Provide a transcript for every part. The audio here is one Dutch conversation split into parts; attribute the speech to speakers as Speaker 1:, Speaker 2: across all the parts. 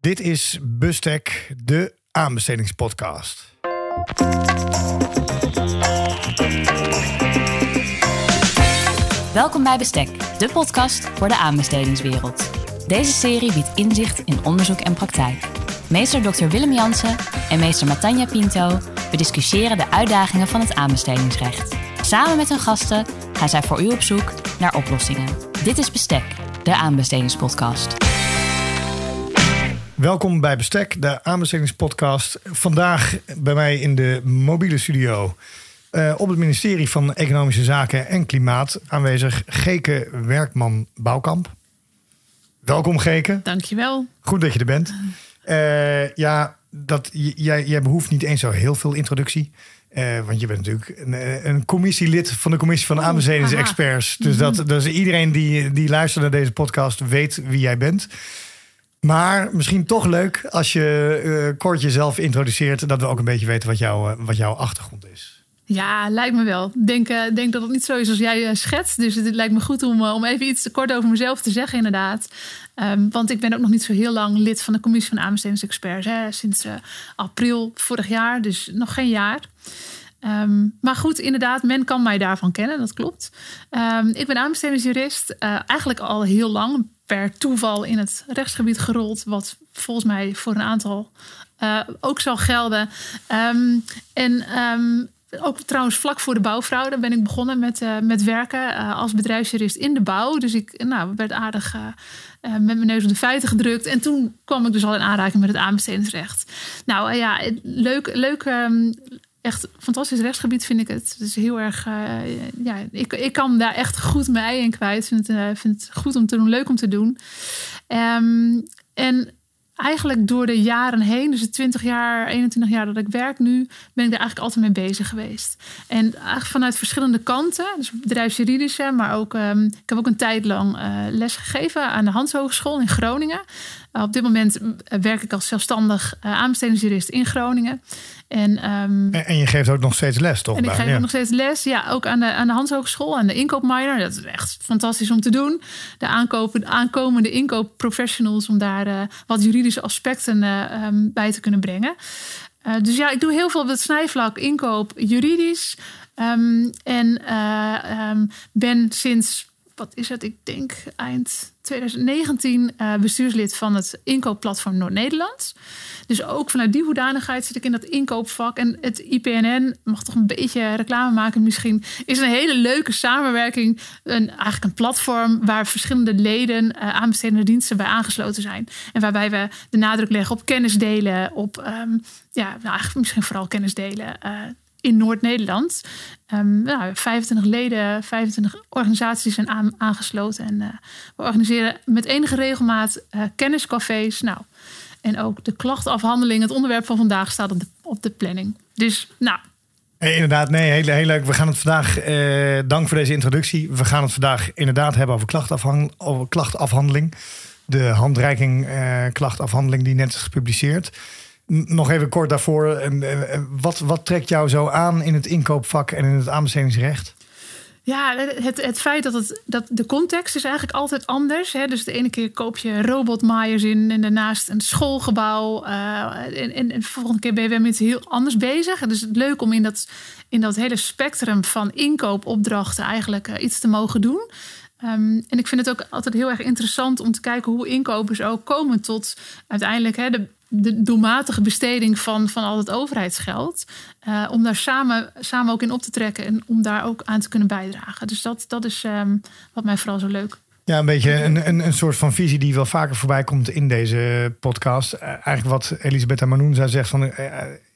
Speaker 1: Dit is Bustek, de aanbestedingspodcast.
Speaker 2: Welkom bij Bestek, de podcast voor de aanbestedingswereld. Deze serie biedt inzicht in onderzoek en praktijk. Meester Dr. Willem Jansen en meester Matanja Pinto bediscussiëren de uitdagingen van het aanbestedingsrecht. Samen met hun gasten gaan zij voor u op zoek naar oplossingen. Dit is Bestek, de aanbestedingspodcast.
Speaker 1: Welkom bij Bestek, de aanbestedingspodcast. Vandaag bij mij in de mobiele studio uh, op het ministerie van Economische Zaken en Klimaat aanwezig Geke Werkman Bouwkamp. Welkom Geke.
Speaker 3: Dankjewel.
Speaker 1: Goed dat je er bent. Uh, ja, dat, jij, jij behoeft niet eens zo heel veel introductie. Uh, want je bent natuurlijk een, een, commissielid van de commissie van aanbestedingsexperts. Dus, dat, dus iedereen die, die luistert naar deze podcast weet wie jij bent. Maar misschien toch leuk als je uh, kort jezelf introduceert, dat we ook een beetje weten wat, jou, wat jouw achtergrond is.
Speaker 3: Ja, lijkt me wel. Ik denk, uh, denk dat het niet zo is als jij uh, schetst. Dus het lijkt me goed om, om even iets te kort over mezelf te zeggen, inderdaad. Um, want ik ben ook nog niet zo heel lang lid van de Commissie van Aanbestedingsexperts. Hè, sinds april vorig jaar, dus nog geen jaar. Um, maar goed, inderdaad, men kan mij daarvan kennen, dat klopt. Um, ik ben aanbestedingsjurist, eigenlijk al heel lang per toeval in het rechtsgebied gerold, wat volgens mij voor een aantal ook zal gelden. en ook trouwens vlak voor de bouwvrouw, daar ben ik begonnen met, uh, met werken als bedrijfsjurist in de bouw. Dus ik nou, werd aardig met mijn neus op de feiten gedrukt. En toen kwam ik dus al in aanraking met het aanbestedingsrecht. Nou ja, leuk, leuk echt fantastisch rechtsgebied vind ik het. Is heel erg, ja, ik, ik kan daar echt goed mee in kwijt. Vind het, vind het goed om te doen, leuk om te doen. Um, en eigenlijk door de jaren heen, dus de 20 jaar, 21 jaar dat ik werk nu, ben ik daar eigenlijk altijd mee bezig geweest. En eigenlijk vanuit verschillende kanten, dus bedrijfsjuridische, maar ook, um, ik heb ook een tijd lang uh, les gegeven aan de Hans Hogeschool in Groningen. Uh, op dit moment werk ik als zelfstandig uh, aanbestedingsjurist in Groningen.
Speaker 1: En, um, en, en, je geeft ook nog steeds les, toch?
Speaker 3: En ik geef ja. ook nog steeds les, ja, ook aan de, aan de Hans Hogeschool en de inkoopminor. Dat is echt fantastisch om te doen. De aankopen, aankomende inkoopprofessionals om daar uh, wat juridische aspecten uh, um, bij te kunnen brengen. Uh, dus ja, ik doe heel veel op het snijvlak inkoop juridisch. Um, en ben sinds wat is het? Ik denk eind 2019 uh, bestuurslid van het inkoopplatform Noord-Nederland. Dus ook vanuit die hoedanigheid zit ik in dat inkoopvak. En het IPNN, mag toch een beetje reclame maken misschien, is een hele leuke samenwerking. Een, eigenlijk een platform waar verschillende leden uh, aanbestedende diensten bij aangesloten zijn. En waarbij we de nadruk leggen op kennis delen, op um, ja, nou, eigenlijk misschien vooral kennis delen. Uh, in Noord-Nederland. Um, nou, 25 leden, 25 organisaties zijn aan, aangesloten. En uh, we organiseren met enige regelmaat uh, kenniscafés. Nou, en ook de klachtafhandeling, het onderwerp van vandaag, staat op de, planning. Dus, nou.
Speaker 1: Hey, inderdaad, nee, heel, heel, leuk. We gaan het vandaag, dank voor deze introductie. We gaan het vandaag inderdaad hebben over, over klachtafhandeling. De handreiking klachtafhandeling die net is gepubliceerd. Nog even kort daarvoor. Wat, wat trekt jou zo aan in het inkoopvak en in het aanbestedingsrecht?
Speaker 3: Ja, het, het feit dat, het, dat de context is eigenlijk altijd anders. Hè? Dus de ene keer koop je robotmaaiers in en daarnaast een schoolgebouw. Uh, en, en, de volgende keer ben je weer met heel anders bezig. Dus het is leuk om in dat, in dat hele spectrum van inkoopopdrachten eigenlijk uh, iets te mogen doen. Um, en ik vind het ook altijd heel erg interessant om te kijken hoe inkopers ook komen tot uiteindelijk hè, de, de doelmatige besteding van, van al het overheidsgeld. Uh, om daar samen, samen ook in op te trekken en om daar ook aan te kunnen bijdragen. Dus dat, dat is um, wat mij vooral zo leuk
Speaker 1: ja, een beetje een, een, een soort van visie die wel vaker voorbij komt in deze podcast. Uh, eigenlijk wat Elisabeth Manoen zou zegt van uh,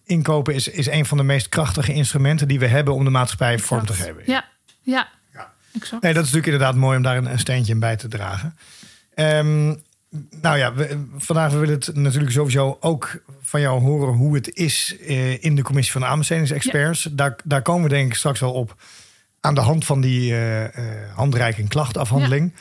Speaker 1: inkopen is, is een van de meest krachtige instrumenten die we hebben om de maatschappij exact. vorm te geven.
Speaker 3: Ja, ja. ja. Exact.
Speaker 1: Nee, dat is natuurlijk inderdaad mooi om daar een, een steentje in bij te dragen. Um, nou ja, we, vandaag we willen het natuurlijk sowieso ook van jou horen hoe het is uh, in de commissie van de aanbestedingsexperts. Ja. Daar, daar komen we denk ik straks wel op aan de hand van die uh, uh, handreiking klachtafhandeling. Ja.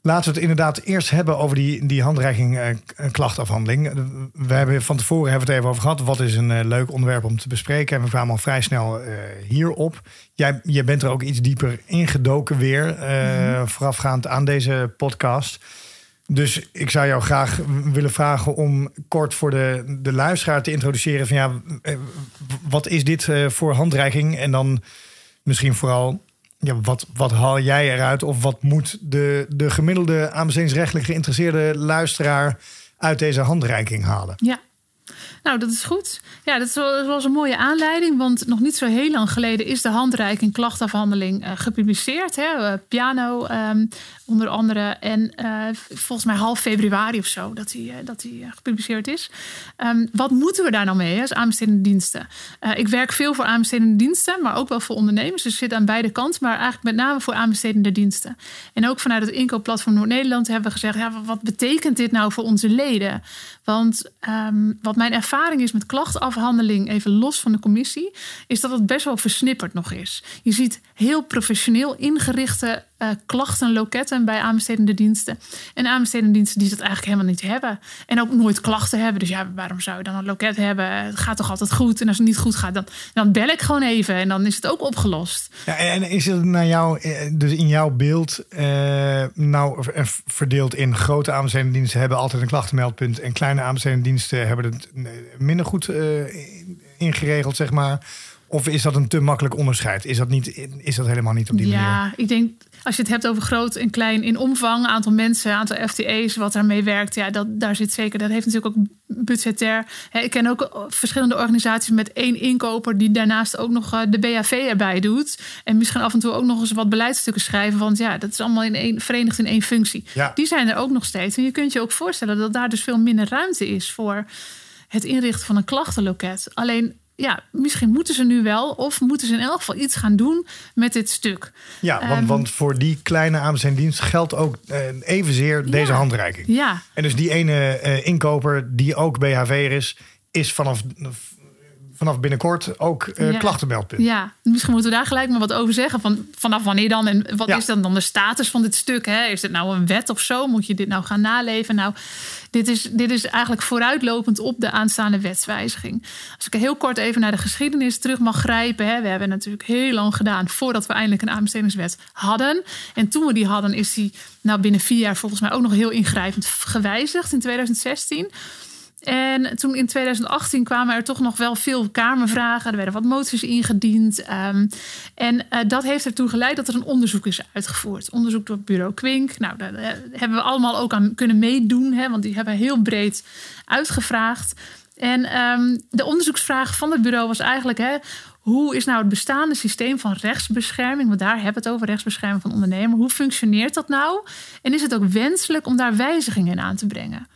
Speaker 1: Laten we het inderdaad eerst hebben over die, die handreiking klachtafhandeling. We hebben van tevoren hebben we het even over gehad. Wat is een leuk onderwerp om te bespreken? En we kwamen al vrij snel hierop. Jij, jij bent er ook iets dieper ingedoken weer, mm -hmm. voorafgaand aan deze podcast. Dus ik zou jou graag willen vragen om kort voor de, de luisteraar te introduceren van ja, eh, wat is dit eh, voor handreiking? En dan misschien vooral, ja, wat, wat haal jij eruit? Of wat moet de, de gemiddelde aanbestedingsrechtelijk geïnteresseerde luisteraar uit deze handreiking halen?
Speaker 3: Ja, nou, dat is goed. Ja, dat was een mooie aanleiding, want nog niet zo heel lang geleden is de handreiking klachtafhandeling uh, gepubliceerd. Hè? Uh, piano um, onder andere. En uh, volgens mij half februari of zo dat die, dat die gepubliceerd is. Um, wat moeten we daar nou mee als aanbestedende diensten? ik werk veel voor aanbestedende diensten, maar ook wel voor ondernemers. Dus ik zit aan beide kanten, maar eigenlijk met name voor aanbestedende diensten. En ook vanuit het inkoopplatform Noord-Nederland hebben we gezegd: ja, wat betekent dit nou voor onze leden? Want um, wat mijn ervaring is met klachtafhandeling, even los van de commissie, is dat het best wel versnipperd nog is. Je ziet heel professioneel ingerichte uh, klachtenloketten bij aanbestedende diensten. En aanbestedende diensten die dat eigenlijk helemaal niet hebben. En ook nooit klachten hebben. Dus ja, waarom zou je dan een loket hebben? Het gaat toch altijd goed? En als het niet goed gaat, dan, dan bel ik gewoon even. En dan is het ook opgelost.
Speaker 1: Ja, en is het naar jou, eh, dus in jouw beeld, uh, nou verdeeld in grote aanbestedende diensten hebben altijd een klachtenmeldpunt. En kleine aanbestedende diensten hebben het minder goed ingeregeld, zeg maar. Of is dat een te makkelijk onderscheid? Is dat, niet, is dat helemaal niet op die
Speaker 3: ja,
Speaker 1: manier?
Speaker 3: Ja, ik denk als je het hebt over groot en klein in omvang, aantal mensen, aantal FTE's, wat daarmee werkt, ja, dat, daar zit zeker. Dat heeft natuurlijk ook budgetair. ik ken ook verschillende organisaties met één inkoper die daarnaast ook nog eh, de BAV erbij doet. En misschien af en toe ook nog eens wat beleidsstukken schrijven. Want ja, dat is allemaal in één, verenigd in één functie.
Speaker 1: Ja.
Speaker 3: Die zijn er ook nog steeds. En je kunt je ook voorstellen dat daar dus veel minder ruimte is voor het inrichten van een klachtenloket. Alleen ja, misschien moeten ze nu wel, of moeten ze in elk geval iets gaan doen met dit stuk.
Speaker 1: Ja, want, um, want voor die kleine aanbestedingsdienst geldt ook uh, evenzeer deze handreiking.
Speaker 3: Ja.
Speaker 1: En dus die ene uh, inkoper die ook BHV'er is, is vanaf vanaf binnenkort ook uh, ja. klachtenmeldpunt.
Speaker 3: Ja, misschien moeten we daar gelijk maar wat over zeggen. Van, vanaf wanneer dan? En wat is dan, dan de status van dit stuk? Hè? Is het nou een wet of zo? Moet je dit nou gaan naleven? Nou, dit is, dit is eigenlijk vooruitlopend op de aanstaande wetswijziging. Als ik heel kort even naar de geschiedenis terug mag grijpen. Hè? We hebben natuurlijk heel lang gedaan voordat we eindelijk een aanbestedingswet hadden. En toen we die hadden, is die nou binnen vier jaar volgens mij ook nog heel ingrijpend gewijzigd in 2016. En toen in 2018 kwamen er toch nog wel veel Kamervragen. Er werden wat moties ingediend. Um, en uh, dat heeft ertoe geleid dat er een onderzoek is uitgevoerd. Onderzoek door bureau Quink. Nou, daar uh, hebben we allemaal ook aan kunnen meedoen. Hè, want die hebben heel breed uitgevraagd. En um, de onderzoeksvraag van het bureau was eigenlijk... Hè, hoe is nou het bestaande systeem van rechtsbescherming, want daar hebben we het over, rechtsbescherming van ondernemer, hoe functioneert dat nou? En is het ook wenselijk om daar wijzigingen in aan te brengen?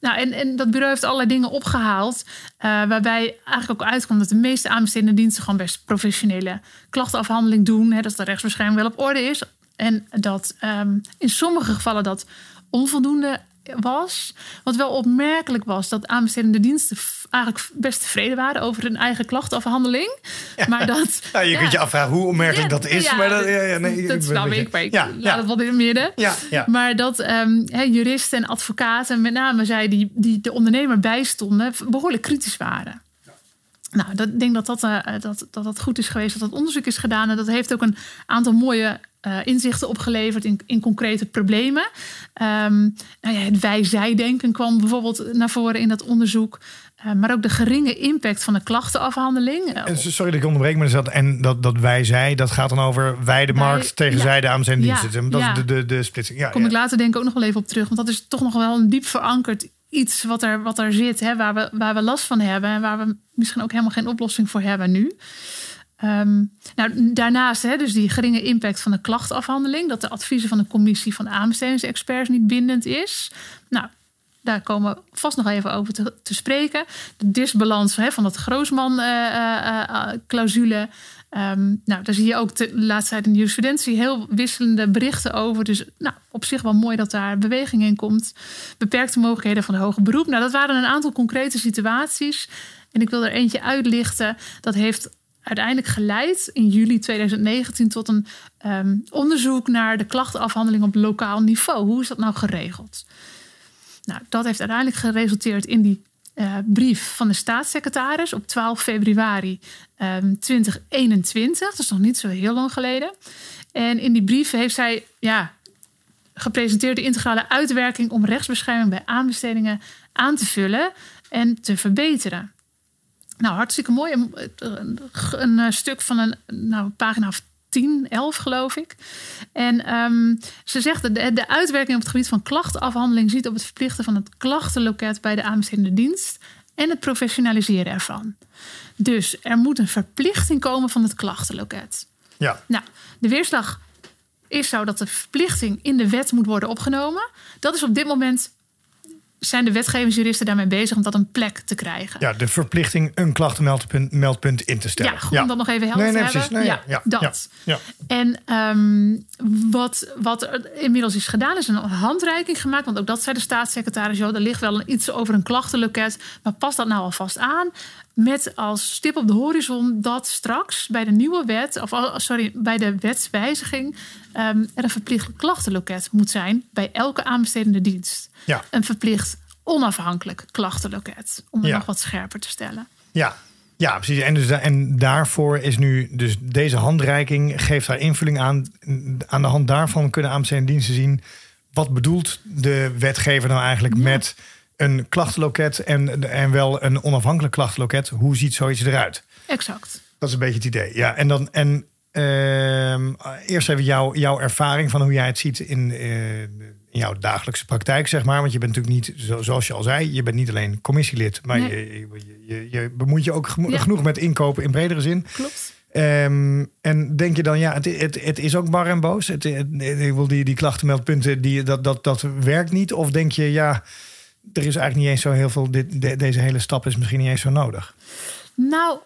Speaker 3: Nou, en, en dat bureau heeft allerlei dingen opgehaald. Uh, waarbij eigenlijk ook uitkomt dat de meeste aanbestedende diensten gewoon best professionele klachtenafhandeling doen. Hè, dat de rechtsbescherming wel op orde is. En dat um, in sommige gevallen dat onvoldoende was. Wat wel opmerkelijk was, dat aanbestedende diensten eigenlijk best tevreden waren over hun eigen klachtenafhandeling.
Speaker 1: Ja.
Speaker 3: Maar dat.
Speaker 1: Ja, je
Speaker 3: ja.
Speaker 1: kunt je afvragen hoe opmerkelijk dat is. maar dat, ja, ja, nee,
Speaker 3: dat snap
Speaker 1: weet je.
Speaker 3: ik, maar ik
Speaker 1: Ja,
Speaker 3: laat het wel in het midden. Maar dat um, he, juristen en advocaten, met name zij die, die de ondernemer bijstonden, behoorlijk kritisch waren. Nou, ik denk dat dat, uh, dat, dat dat goed is geweest, dat dat onderzoek is gedaan. En dat heeft ook een aantal mooie uh, inzichten opgeleverd in, in concrete problemen. Um, nou ja, het wij-zij-denken kwam bijvoorbeeld naar voren in dat onderzoek. Uh, maar ook de geringe impact van de klachtenafhandeling.
Speaker 1: En Sorry dat ik onderbreek, maar dat, en dat, dat wij zij, dat gaat dan over wij de markt
Speaker 3: Wij-
Speaker 1: tegen
Speaker 3: ja.
Speaker 1: zij de
Speaker 3: Ja,
Speaker 1: diensten. Dat
Speaker 3: ja.
Speaker 1: is de, de, de splitsing. Ja,
Speaker 3: kom ik later denk ik ook nog wel even op terug. Want dat is toch nog wel een diep verankerd iets wat er, wat er zit, hè, waar, we, waar we last van hebben en waar we misschien ook helemaal geen oplossing voor hebben nu. Ehm, nou, daarnaast, hè, dus die geringe impact van de klachtafhandeling, dat de adviezen van de commissie van aanbestedingsexperts niet bindend is. Nou, daar komen we vast nog even over te, spreken. De disbalans hè, van dat Groosman-clausule. Ehm, nou, daar zie je ook de laatste tijd in de jurisprudentie heel wisselende berichten over. Dus nou, op zich wel mooi dat daar beweging in komt. Beperkte mogelijkheden van de hoge beroep. Nou, dat waren een aantal concrete situaties. En ik wil er eentje uitlichten. Dat heeft uiteindelijk geleid in juli 2019 tot een ehm, onderzoek naar de klachtenafhandeling op lokaal niveau. Hoe is dat nou geregeld? Nou, dat heeft uiteindelijk geresulteerd in die eh, brief van de staatssecretaris op 12 februari ehm, 2021. Dat is nog niet zo heel lang geleden. En in die brief heeft zij ja, gepresenteerde integrale uitwerking om rechtsbescherming bij aanbestedingen aan te vullen en te verbeteren. Nou, hartstikke mooi. Een, een, een eh, stuk van een nou, pagina of 10, 11 geloof ik. En um, ze zegt dat de, de uitwerking op het gebied van klachtenafhandeling ziet op het verplichten van het klachtenloket bij de aanbestedende dienst en het professionaliseren ervan. Dus er moet een verplichting komen van het klachtenloket.
Speaker 1: Ja.
Speaker 3: Nou, de weerslag is zo dat de verplichting in de wet moet worden opgenomen. Dat is op dit moment zijn de wetgevingsjuristen daarmee bezig om dat een plek te krijgen.
Speaker 1: Ja, de verplichting een klachtenmeldpunt meldpunt in te stellen.
Speaker 3: Ja, goed om dat nog even helder
Speaker 1: nee, nee,
Speaker 3: te
Speaker 1: precies.
Speaker 3: hebben.
Speaker 1: Nee,
Speaker 3: ja,
Speaker 1: ja,
Speaker 3: dat.
Speaker 1: Ja,
Speaker 3: En um, wat, wat er inmiddels is gedaan, is een handreiking gemaakt. Want ook dat zei de staatssecretaris. Joh, er ligt wel een, iets over een klachtenloket. Maar past dat nou alvast aan? Met als stip op de horizon dat straks bij de nieuwe wet, of oh, sorry, bij de wetswijziging, um, er een verplicht klachtenloket moet zijn bij elke aanbestedende dienst.
Speaker 1: Ja.
Speaker 3: Een verplicht onafhankelijk klachtenloket. Om het
Speaker 1: Ja.
Speaker 3: nog wat scherper te stellen.
Speaker 1: Ja, ja precies. En, dus, da- en daarvoor is nu dus deze handreiking geeft daar invulling aan. Aan de hand daarvan kunnen aanbestedende diensten zien wat bedoelt de wetgever nou eigenlijk met een klachtenloket en, en wel een onafhankelijk klachtenloket. Hoe ziet zoiets eruit?
Speaker 3: Exact.
Speaker 1: Dat is een beetje het idee. Ja, en dan en ehm, eerst even jouw, jouw ervaring van hoe jij het ziet in, eh, in jouw dagelijkse praktijk, zeg maar. Want je bent natuurlijk niet, zo- zoals je al zei, je bent niet alleen commissielid, maar
Speaker 3: Nee.
Speaker 1: je, je, je, je bemoeit je ook
Speaker 3: Ja.
Speaker 1: genoeg met inkopen in bredere zin.
Speaker 3: Klopt.
Speaker 1: Ehm, en denk je dan, ja, het, het, het is ook bar en boos. Het, wil die, die klachtenmeldpunten, die, dat, dat, dat werkt niet. Of denk je, ja, er is eigenlijk niet eens zo heel veel. Dit, de- deze hele stap is misschien niet eens zo nodig.
Speaker 3: Nou,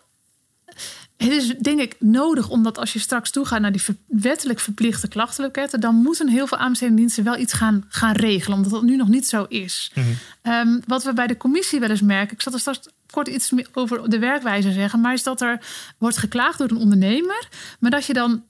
Speaker 3: het is denk ik nodig omdat als je straks toegaat naar die wettelijk verplichte klachtenloketten, dan moeten heel veel aanbestedende diensten wel iets gaan, gaan regelen, omdat dat nu nog niet zo is. Ehm, wat we bij de commissie wel eens merken, ik zat er straks kort iets meer over de werkwijze zeggen, maar is dat er wordt geklaagd door een ondernemer, maar dat je dan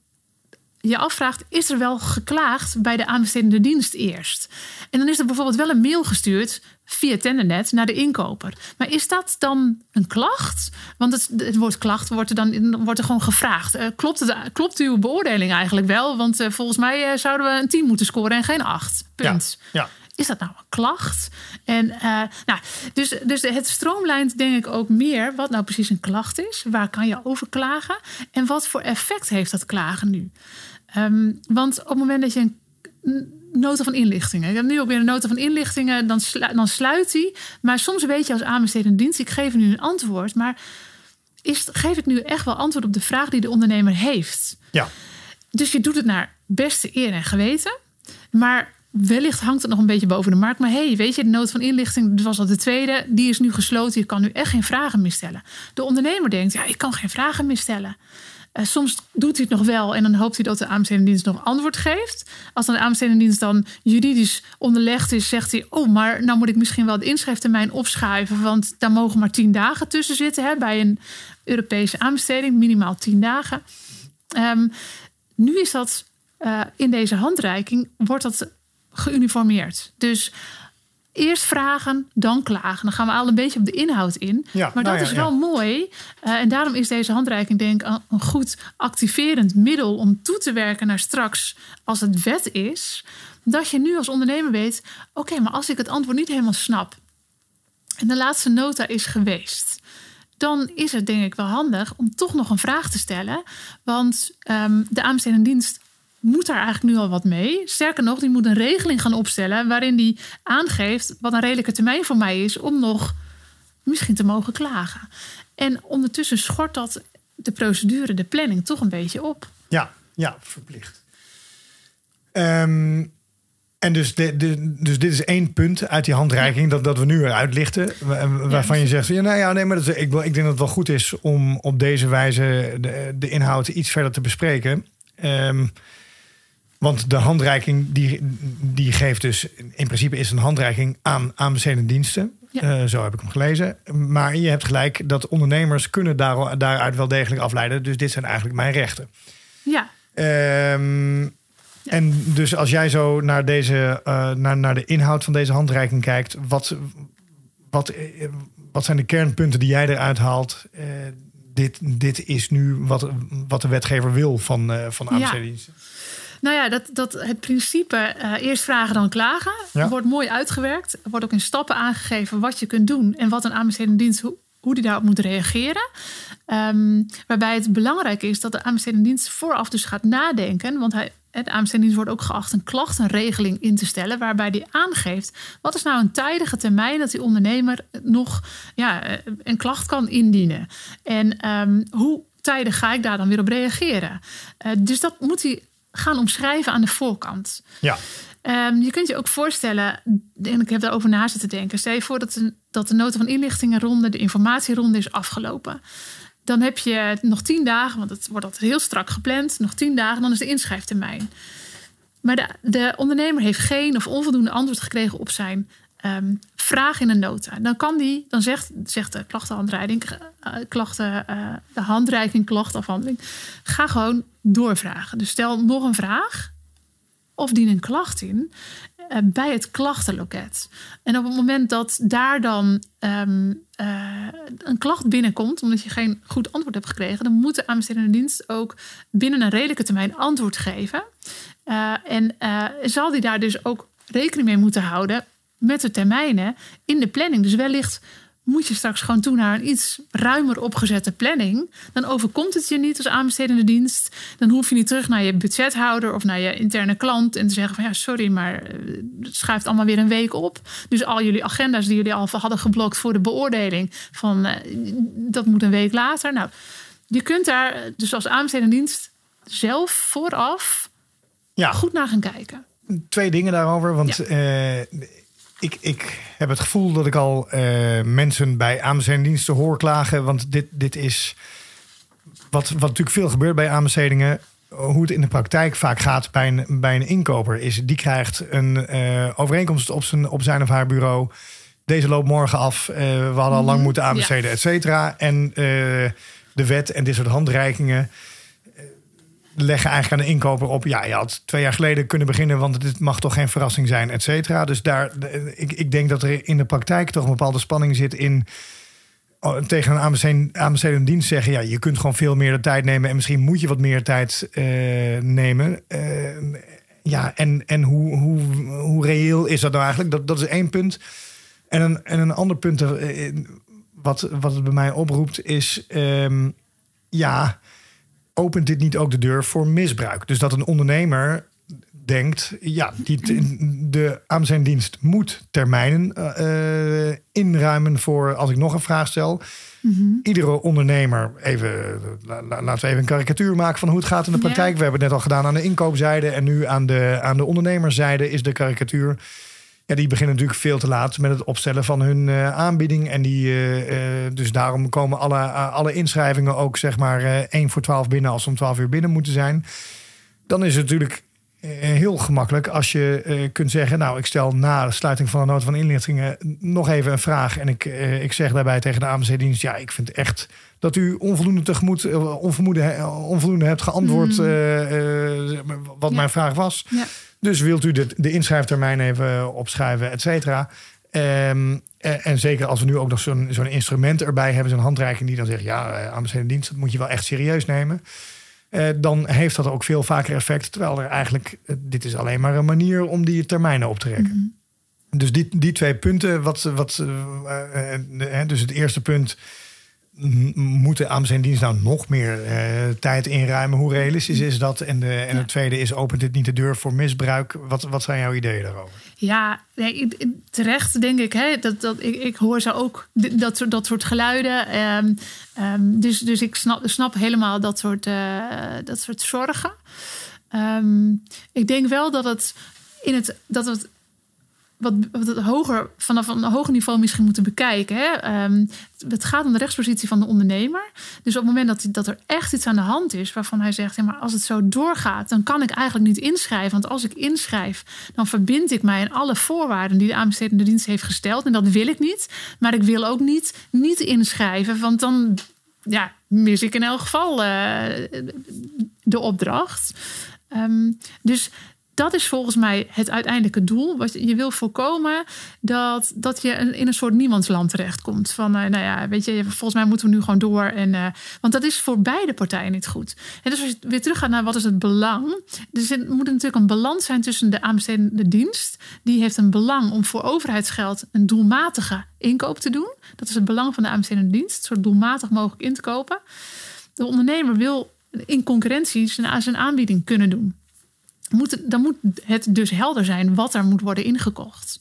Speaker 3: je afvraagt, is er wel geklaagd bij de aanbestedende dienst eerst? En dan is er bijvoorbeeld wel een mail gestuurd via Tendernet naar de inkoper. Maar is dat dan een klacht? Want het, het woord klacht wordt er dan wordt er gewoon gevraagd. Eh, klopt, het, klopt uw beoordeling eigenlijk wel? Want eh, volgens mij eh, zouden we een 10 moeten scoren en geen 8. Punt.
Speaker 1: Ja, ja.
Speaker 3: Is dat nou een klacht? En, nou, dus, dus het stroomlijnt denk ik ook meer wat nou precies een klacht is. Waar kan je over klagen? En wat voor effect heeft dat klagen nu? Ehm, want op het moment dat je een nota van inlichtingen. Ik heb nu ook weer een nota van inlichtingen, dan, slu- dan sluit die. Maar soms weet je als aanbestedende dienst, ik geef nu een antwoord. Maar is, geef ik nu echt wel antwoord op de vraag die de ondernemer heeft?
Speaker 1: ja.
Speaker 3: Dus je doet het naar beste eer en geweten. Maar wellicht hangt het nog een beetje boven de markt. Maar hey, weet je, de nood van inlichting, dat was al de tweede. Die is nu gesloten. Je kan nu echt geen vragen meer stellen. De ondernemer denkt, ja, ik kan geen vragen meer stellen. Eh, soms doet hij het nog wel en dan hoopt hij dat de aanbestedende dienst nog antwoord geeft. Als dan de aanbestedende dienst dan juridisch onderlegd is, zegt hij: Oh, maar nou moet ik misschien wel de inschrijftermijn opschuiven, want daar mogen maar tien dagen tussen zitten hè, bij een Europese aanbesteding, minimaal tien dagen. Ehm, nu is dat eh, in deze handreiking wordt dat geuniformeerd. Dus eerst vragen, dan klagen. Dan gaan we al een beetje op de inhoud in.
Speaker 1: Ja,
Speaker 3: maar
Speaker 1: nou
Speaker 3: dat
Speaker 1: ja,
Speaker 3: is wel mooi. Eh, en daarom is deze handreiking denk ik een- een goed activerend middel om toe te werken naar straks als het wet is. Dat je nu als ondernemer weet, oké, maar als ik het antwoord niet helemaal snap en de laatste nota is geweest, dan is het denk ik wel handig om toch nog een vraag te stellen. Want ehm, de aanbestedende dienst moet daar eigenlijk nu al wat mee. Sterker nog, die moet een regeling gaan opstellen waarin die aangeeft wat een redelijke termijn voor mij is om nog misschien te mogen klagen. En ondertussen schort dat de procedure, de planning toch een beetje op.
Speaker 1: Ja, ja, verplicht. Ehm, en dus, de, de, dus dit is één punt uit die handreiking dat, dat we nu eruit lichten. wa- Waarvan je zegt, ja, nou ja, nee, maar dat, ik, ik denk dat het wel goed is om op deze wijze de, de inhoud iets verder te bespreken. Ehm, want de handreiking die, die geeft dus, in principe is een handreiking aan aanbestedende diensten.
Speaker 3: Ja.
Speaker 1: Eh, zo heb ik hem gelezen. Maar je hebt gelijk dat ondernemers kunnen daar, daaruit wel degelijk afleiden. Dus dit zijn eigenlijk mijn rechten.
Speaker 3: Ja,
Speaker 1: Ehm, En dus als jij zo naar, deze, eh, naar, naar de inhoud van deze handreiking kijkt, wat, wat, wat zijn de kernpunten die jij eruit haalt? Eh, dit, dit is nu wat, wat de wetgever wil van, eh van
Speaker 3: Ja. Nou ja, dat, dat het principe uh, eerst vragen dan klagen wordt mooi uitgewerkt. Er wordt ook in stappen aangegeven wat je kunt doen en wat een aanbestedende dienst hoe, hoe die daarop moet reageren. Um, waarbij het belangrijk is dat de aanbestedende dienst vooraf dus gaat nadenken, want hij de aanbestedingsdienst wordt ook geacht een klachtenregeling in te stellen, waarbij die aangeeft wat is nou een tijdige termijn dat die ondernemer nog ja, eh, een klacht kan indienen. En um, hoe tijdig ga ik daar dan weer op reageren? Uh, dus dat moet hij gaan omschrijven aan de voorkant.
Speaker 1: Ja.
Speaker 3: Um, je kunt je ook voorstellen, en ik heb daarover na zitten denken. Stel je voor dat de, dat de nota van inlichtingenronde, de informatieronde is afgelopen. Dan heb je nog tien dagen, want het wordt altijd heel strak gepland. Nog tien dagen, dan is de inschrijftermijn. Maar de, de ondernemer heeft geen of onvoldoende antwoord gekregen op zijn um, vraag in een nota. Dan kan die, dan zegt, zegt de klachtenhandreiking, uh, klachten, uh, de handreiking, klachtenafhandeling, ga gewoon doorvragen. Dus stel nog een vraag of dien een klacht in. Eh, bij het klachtenloket. En op het moment dat daar dan um, uh, een klacht binnenkomt, omdat je geen goed antwoord hebt gekregen, dan moet de aanbestedende dienst ook binnen een redelijke termijn antwoord geven. Uh, en zal die daar dus ook rekening mee moeten houden met de termijnen in de planning. Dus wellicht moet je straks gewoon toe naar een iets ruimer opgezette planning. Dan overkomt het je niet als aanbestedende dienst. Dan hoef je niet terug naar je budgethouder of naar je interne klant en te zeggen van ja, sorry, maar eh, het schuift allemaal weer een week op. Dus al jullie agenda's die jullie al hadden geblokt voor de beoordeling, van uh, dat moet een week later. Nou, je kunt daar dus als aanbestedende dienst zelf vooraf ja. goed naar gaan kijken.
Speaker 1: Twee dingen daarover, want ja. uh, ik, ik heb het gevoel dat ik al uh, mensen bij aanbestedingsdiensten hoor klagen. Want dit, dit is wat, wat natuurlijk veel gebeurt bij aanbestedingen. Hoe het in de praktijk vaak gaat bij een, bij een inkoper is... die krijgt een uh, overeenkomst op zijn, op zijn of haar bureau. Deze loopt morgen af. Uh, we hadden al lang mhm. moeten aanbesteden, ja. et cetera. En de wet en dit soort handreikingen leggen eigenlijk aan de inkoper op. Ja, je had twee jaar geleden kunnen beginnen, want dit mag toch geen verrassing zijn, et cetera. Dus daar, ik, ik denk dat er in de praktijk toch een bepaalde spanning zit in oh, tegen een aanbestedende dienst zeggen: ja, je kunt gewoon veel meer de tijd nemen en misschien moet je wat meer tijd uh, nemen. Uh, ja, en, en hoe, hoe, hoe reëel is dat nou eigenlijk? Dat, dat is één punt. En een, en een ander punt uh, wat, wat het bij mij oproept is: um, ja opent dit niet ook de deur voor misbruik? Dus dat een ondernemer denkt, ja, die de aan zijn dienst moet termijnen uh, inruimen voor als ik nog een vraag stel. Mm-hmm. Iedere ondernemer, even, laten we even een karikatuur maken van hoe het gaat in de praktijk. We hebben het net al gedaan aan de inkoopzijde en nu aan de, aan de ondernemerszijde is de karikatuur. Ja, die beginnen natuurlijk veel te laat met het opstellen van hun uh, aanbieding. En die, uh, dus daarom komen alle, alle inschrijvingen ook zeg maar 1 voor 12 binnen als ze om 12 uur binnen moeten zijn. Dan is het natuurlijk heel gemakkelijk als je kunt zeggen: Nou, ik stel na de sluiting van de nota van inlichtingen nog even een vraag. En ik, ik zeg daarbij tegen de AMC-dienst: Ja, ik vind echt dat u onvoldoende tegemoet, onvoldoende, onvoldoende hebt geantwoord mm. wat ja. mijn vraag was. Ja. Dus wilt u de, de inschrijftermijn even opschrijven, et cetera. Um, en zeker als we nu ook nog zo'n zo'n instrument erbij hebben, zo'n handreiking die dan zegt: ja, aanbestedende dienst, dat moet je wel echt serieus nemen. Uh, dan heeft dat ook veel vaker effect. Terwijl er eigenlijk, uh, dit is alleen maar een manier om die termijnen op te rekken. Mm -hmm. Dus die, die twee punten, wat, wat, uh, dus het eerste punt moeten aan zijn dienst nou nog meer uh, tijd inruimen? Hoe realistisch is dat? En, de, en ja. het tweede is, opent dit niet de deur voor misbruik? Wat, wat zijn jouw ideeën daarover?
Speaker 3: Ja, nee, terecht denk ik. Hè, dat, dat, ik, ik hoor ze ook dat, dat soort geluiden. Um, um, dus, dus ik snap, snap helemaal dat soort, uh, dat soort zorgen. Um, ik denk wel dat het in het, dat het wat, wat hoger, vanaf een hoger niveau misschien moeten bekijken. Hè? Um, het gaat om de rechtspositie van de ondernemer. Dus op het moment dat, dat er echt iets aan de hand is waarvan hij zegt: maar als het zo doorgaat, dan kan ik eigenlijk niet inschrijven. Want als ik inschrijf, dan verbind ik mij aan alle voorwaarden die de aanbestedende dienst heeft gesteld. En dat wil ik niet. Maar ik wil ook niet niet inschrijven, want dan ja, mis ik in elk geval uh, de opdracht. Um, dus dat is volgens mij het uiteindelijke doel. Je, wil voorkomen dat, dat je in een soort niemandsland terechtkomt. Van, uh, nou ja, weet je, volgens mij moeten we nu gewoon door. En, uh, want dat is voor beide partijen niet goed. En dus als je weer teruggaat naar wat is het belang. Dus er moet natuurlijk een balans zijn tussen de aanbestedende dienst. Die heeft een belang om voor overheidsgeld een doelmatige inkoop te doen. Dat is het belang van de aanbestedende dienst. Zo doelmatig mogelijk in te kopen. De ondernemer wil in concurrentie zijn aanbieding kunnen doen moet, dan moet het dus helder zijn wat er moet worden ingekocht.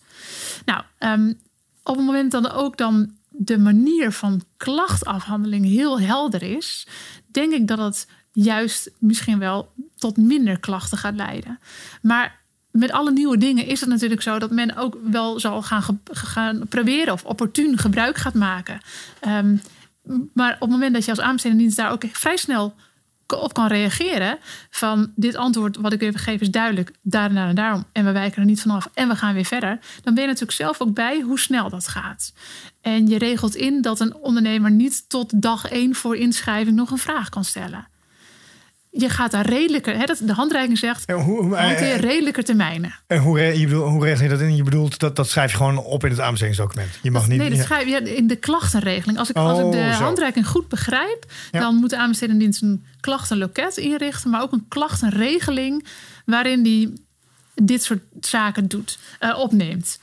Speaker 3: Nou, um, op het moment dat ook dan de manier van klachtafhandeling heel helder is, denk ik dat het juist misschien wel tot minder klachten gaat leiden. Maar met alle nieuwe dingen is het natuurlijk zo dat men ook wel zal gaan, gaan proberen of opportun gebruik gaat maken. Um, maar op het moment dat je als aanbestedende dienst daar ook vrij snel op kan reageren. Van dit antwoord wat ik even geef is duidelijk, daarna en daarom. En we wijken er niet vanaf en we gaan weer verder. Dan ben je natuurlijk zelf ook bij hoe snel dat gaat. En je regelt in dat een ondernemer niet tot dag één voor inschrijving nog een vraag kan stellen je gaat daar redelijker, hè, dat de handreiking zegt, en hoe, hanteer redelijker termijnen.
Speaker 1: En hoe, je bedoel, hoe regel je dat in? Je bedoelt dat, dat schrijf je gewoon op in het aanbestedingsdocument. Je mag
Speaker 3: dat,
Speaker 1: niet.
Speaker 3: Nee, dat schrijf je in de klachtenregeling. Als ik, als ik de oh, handreiking goed begrijp, dan moet de aanbestedingsdienst een klachtenloket inrichten, maar ook een klachtenregeling waarin die dit soort zaken doet, uh, opneemt.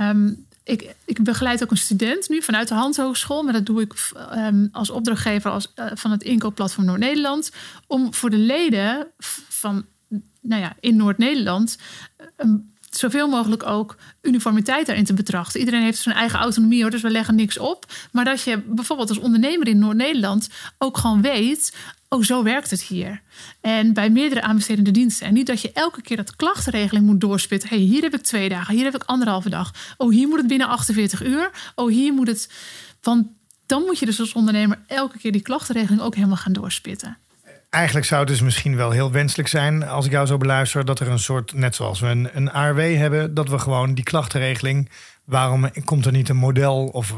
Speaker 3: Um, ik, ik begeleid ook een student nu vanuit de Handhogeschool. Maar dat doe ik um, als opdrachtgever als, uh, van het inkoopplatform Noord-Nederland. Om voor de leden van, nou ja, in Noord-Nederland. Um, zoveel mogelijk ook uniformiteit daarin te betrachten. Iedereen heeft zijn eigen autonomie hoor, dus we leggen niks op. Maar dat je bijvoorbeeld als ondernemer in Noord-Nederland ook gewoon weet oh, zo werkt het hier. En bij meerdere aanbestedende diensten. En niet dat je elke keer dat klachtenregeling moet doorspitten. hey, hier heb ik twee dagen, hier heb ik anderhalve dag. Oh, hier moet het binnen 48 uur. Oh, hier moet het. Want dan moet je dus als ondernemer elke keer die klachtenregeling ook helemaal gaan doorspitten.
Speaker 1: Eigenlijk zou het dus misschien wel heel wenselijk zijn, als ik jou zo beluister, dat er een soort, net zoals we een, een ARW hebben, dat we gewoon die klachtenregeling waarom komt er niet een model? Of